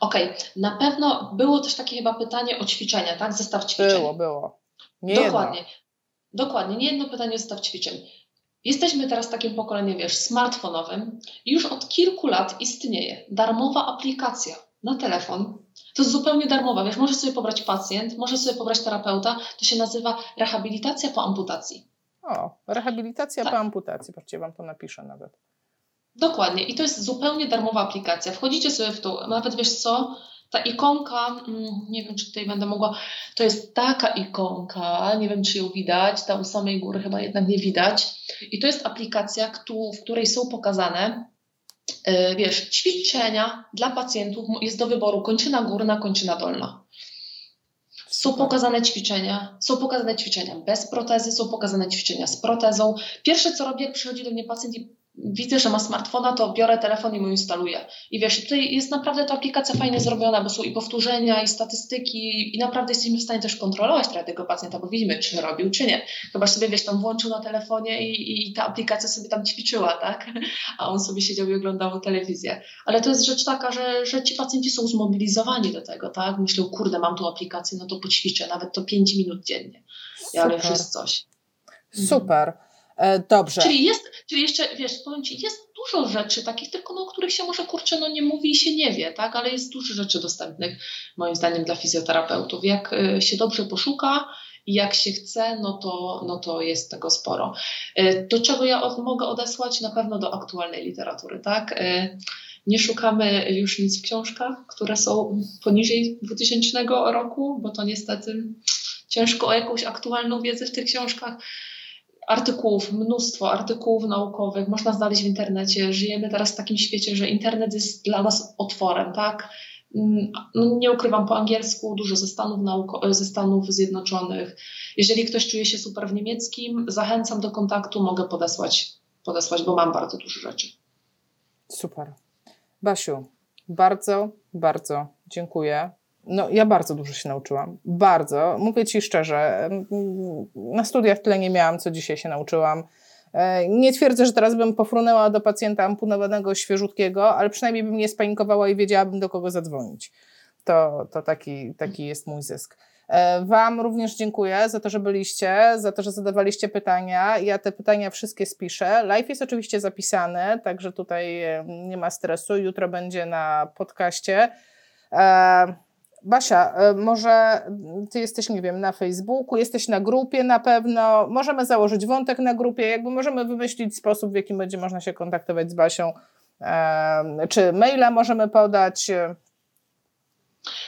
Speaker 2: Okej, okay. na pewno było też takie chyba pytanie o ćwiczenia, tak? Zestaw ćwiczeń.
Speaker 1: Było, było.
Speaker 2: Nie Dokładnie. Jedno. Dokładnie, nie jedno pytanie o zestaw ćwiczeń. Jesteśmy teraz takim pokoleniem, wiesz, smartfonowym i już od kilku lat istnieje darmowa aplikacja na telefon. To jest zupełnie darmowa, wiesz, może sobie pobrać pacjent, może sobie pobrać terapeuta, to się nazywa rehabilitacja po amputacji.
Speaker 1: O, rehabilitacja tak. po amputacji, patrzcie, Wam to napiszę nawet.
Speaker 2: Dokładnie i to jest zupełnie darmowa aplikacja. Wchodzicie sobie w to, nawet wiesz co, ta ikonka, mm, nie wiem czy tutaj będę mogła, to jest taka ikonka, nie wiem czy ją widać, tam u samej góry chyba jednak nie widać. I to jest aplikacja, w której są pokazane, e, wiesz, ćwiczenia dla pacjentów, jest do wyboru kończyna górna, kończyna dolna. Są pokazane ćwiczenia, są pokazane ćwiczenia bez protezy, są pokazane ćwiczenia z protezą. Pierwsze co robię, jak przychodzi do mnie pacjent i widzę, że ma smartfona, to biorę telefon i mu instaluję. I wiesz, tutaj jest naprawdę ta aplikacja fajnie zrobiona, bo są i powtórzenia, i statystyki, i naprawdę jesteśmy w stanie też kontrolować trochę tego pacjenta, bo widzimy, czy robił, czy nie. Chyba sobie, wiesz, tam włączył na telefonie i, i ta aplikacja sobie tam ćwiczyła, tak? A on sobie siedział i oglądał telewizję. Ale to jest rzecz taka, że, że ci pacjenci są zmobilizowani do tego, tak? Myślą, kurde, mam tu aplikację, no to poćwiczę, nawet to 5 minut dziennie. Ale już jest coś.
Speaker 1: Super. E, dobrze.
Speaker 2: Czyli jest, czyli jeszcze, wiesz, powiem Ci, jest dużo rzeczy takich, tylko no, o których się może kurczę, no nie mówi i się nie wie, tak? Ale jest dużo rzeczy dostępnych, moim zdaniem, dla fizjoterapeutów. Jak e, się dobrze poszuka i jak się chce, no to, no to jest tego sporo. E, do czego ja od, mogę odesłać? Na pewno do aktualnej literatury, tak? Nie szukamy już nic w książkach, które są poniżej 2000 roku, bo to niestety ciężko o jakąś aktualną wiedzę w tych książkach artykułów, mnóstwo artykułów naukowych można znaleźć w internecie. Żyjemy teraz w takim świecie, że internet jest dla nas otworem, tak? Mm, no, nie ukrywam po angielsku, dużo ze Stanów, nauko- ze Stanów Zjednoczonych. Jeżeli ktoś czuje się super w niemieckim, zachęcam do kontaktu, mogę podesłać, podesłać bo mam bardzo dużo rzeczy.
Speaker 1: Super. Basiu, bardzo, bardzo dziękuję no, ja bardzo dużo się nauczyłam. Bardzo. Mówię Ci szczerze, na studiach tyle nie miałam, co dzisiaj się nauczyłam. E, nie twierdzę, że teraz bym pofrunęła do pacjenta ampunowanego, świeżutkiego, ale przynajmniej bym nie spanikowała i wiedziałabym, do kogo zadzwonić. To, to taki, taki jest mój zysk. E, wam również dziękuję za to, że byliście, za to, że zadawaliście pytania. Ja te pytania wszystkie spiszę. Live jest oczywiście zapisany, także tutaj e, nie ma stresu. Jutro będzie na podcaście. Basia, e, może ty jesteś, nie wiem, na Facebooku, jesteś na grupie na pewno, możemy założyć wątek na grupie, jakby możemy wymyślić sposób, w jakim będzie można się kontaktować z Basią, e, czy maila możemy podać,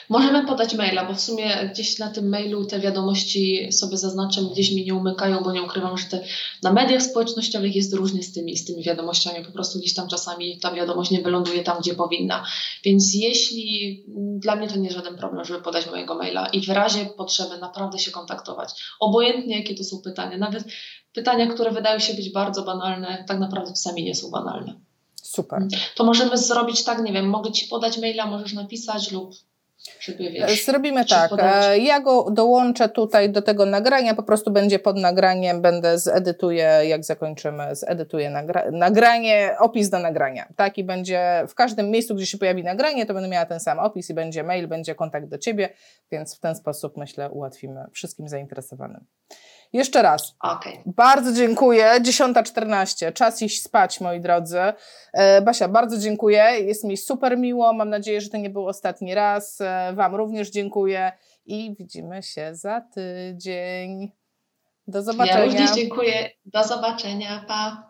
Speaker 2: Możemy podać maila, bo w sumie gdzieś na tym mailu te wiadomości sobie zaznaczę, gdzieś mi nie umykają, bo nie ukrywam, że te, na mediach społecznościowych jest różnie z tymi, z tymi wiadomościami. Po prostu gdzieś tam czasami ta wiadomość nie wyląduje tam, gdzie powinna. Więc jeśli dla mnie to nie żaden problem, żeby podać mojego maila i w razie potrzeby naprawdę się kontaktować. Obojętnie jakie to są pytania, nawet pytania, które wydają się być bardzo banalne, tak naprawdę czasami nie są banalne.
Speaker 1: Super.
Speaker 2: To możemy zrobić tak, nie wiem, mogę Ci podać maila, możesz napisać lub wiesz,
Speaker 1: Zrobimy tak. E, ja go dołączę tutaj do tego nagrania, po prostu będzie pod nagraniem, będę zedytuję, jak zakończymy, zedytuję nagra nagranie, opis do nagrania. Tak i będzie w każdym miejscu, gdzie się pojawi nagranie, to będę miała ten sam opis i będzie mail, będzie kontakt do Ciebie, więc w ten sposób myślę ułatwimy wszystkim zainteresowanym. Jeszcze raz.
Speaker 2: Okay.
Speaker 1: Bardzo dziękuję. 10.14. Czas iść spać, moi drodzy. E, Basia, bardzo dziękuję. Jest mi super miło. Mam nadzieję, że to nie był ostatni raz. E, wam również dziękuję i widzimy się za tydzień. Do zobaczenia. Ja
Speaker 2: również dziękuję. Do zobaczenia. Pa.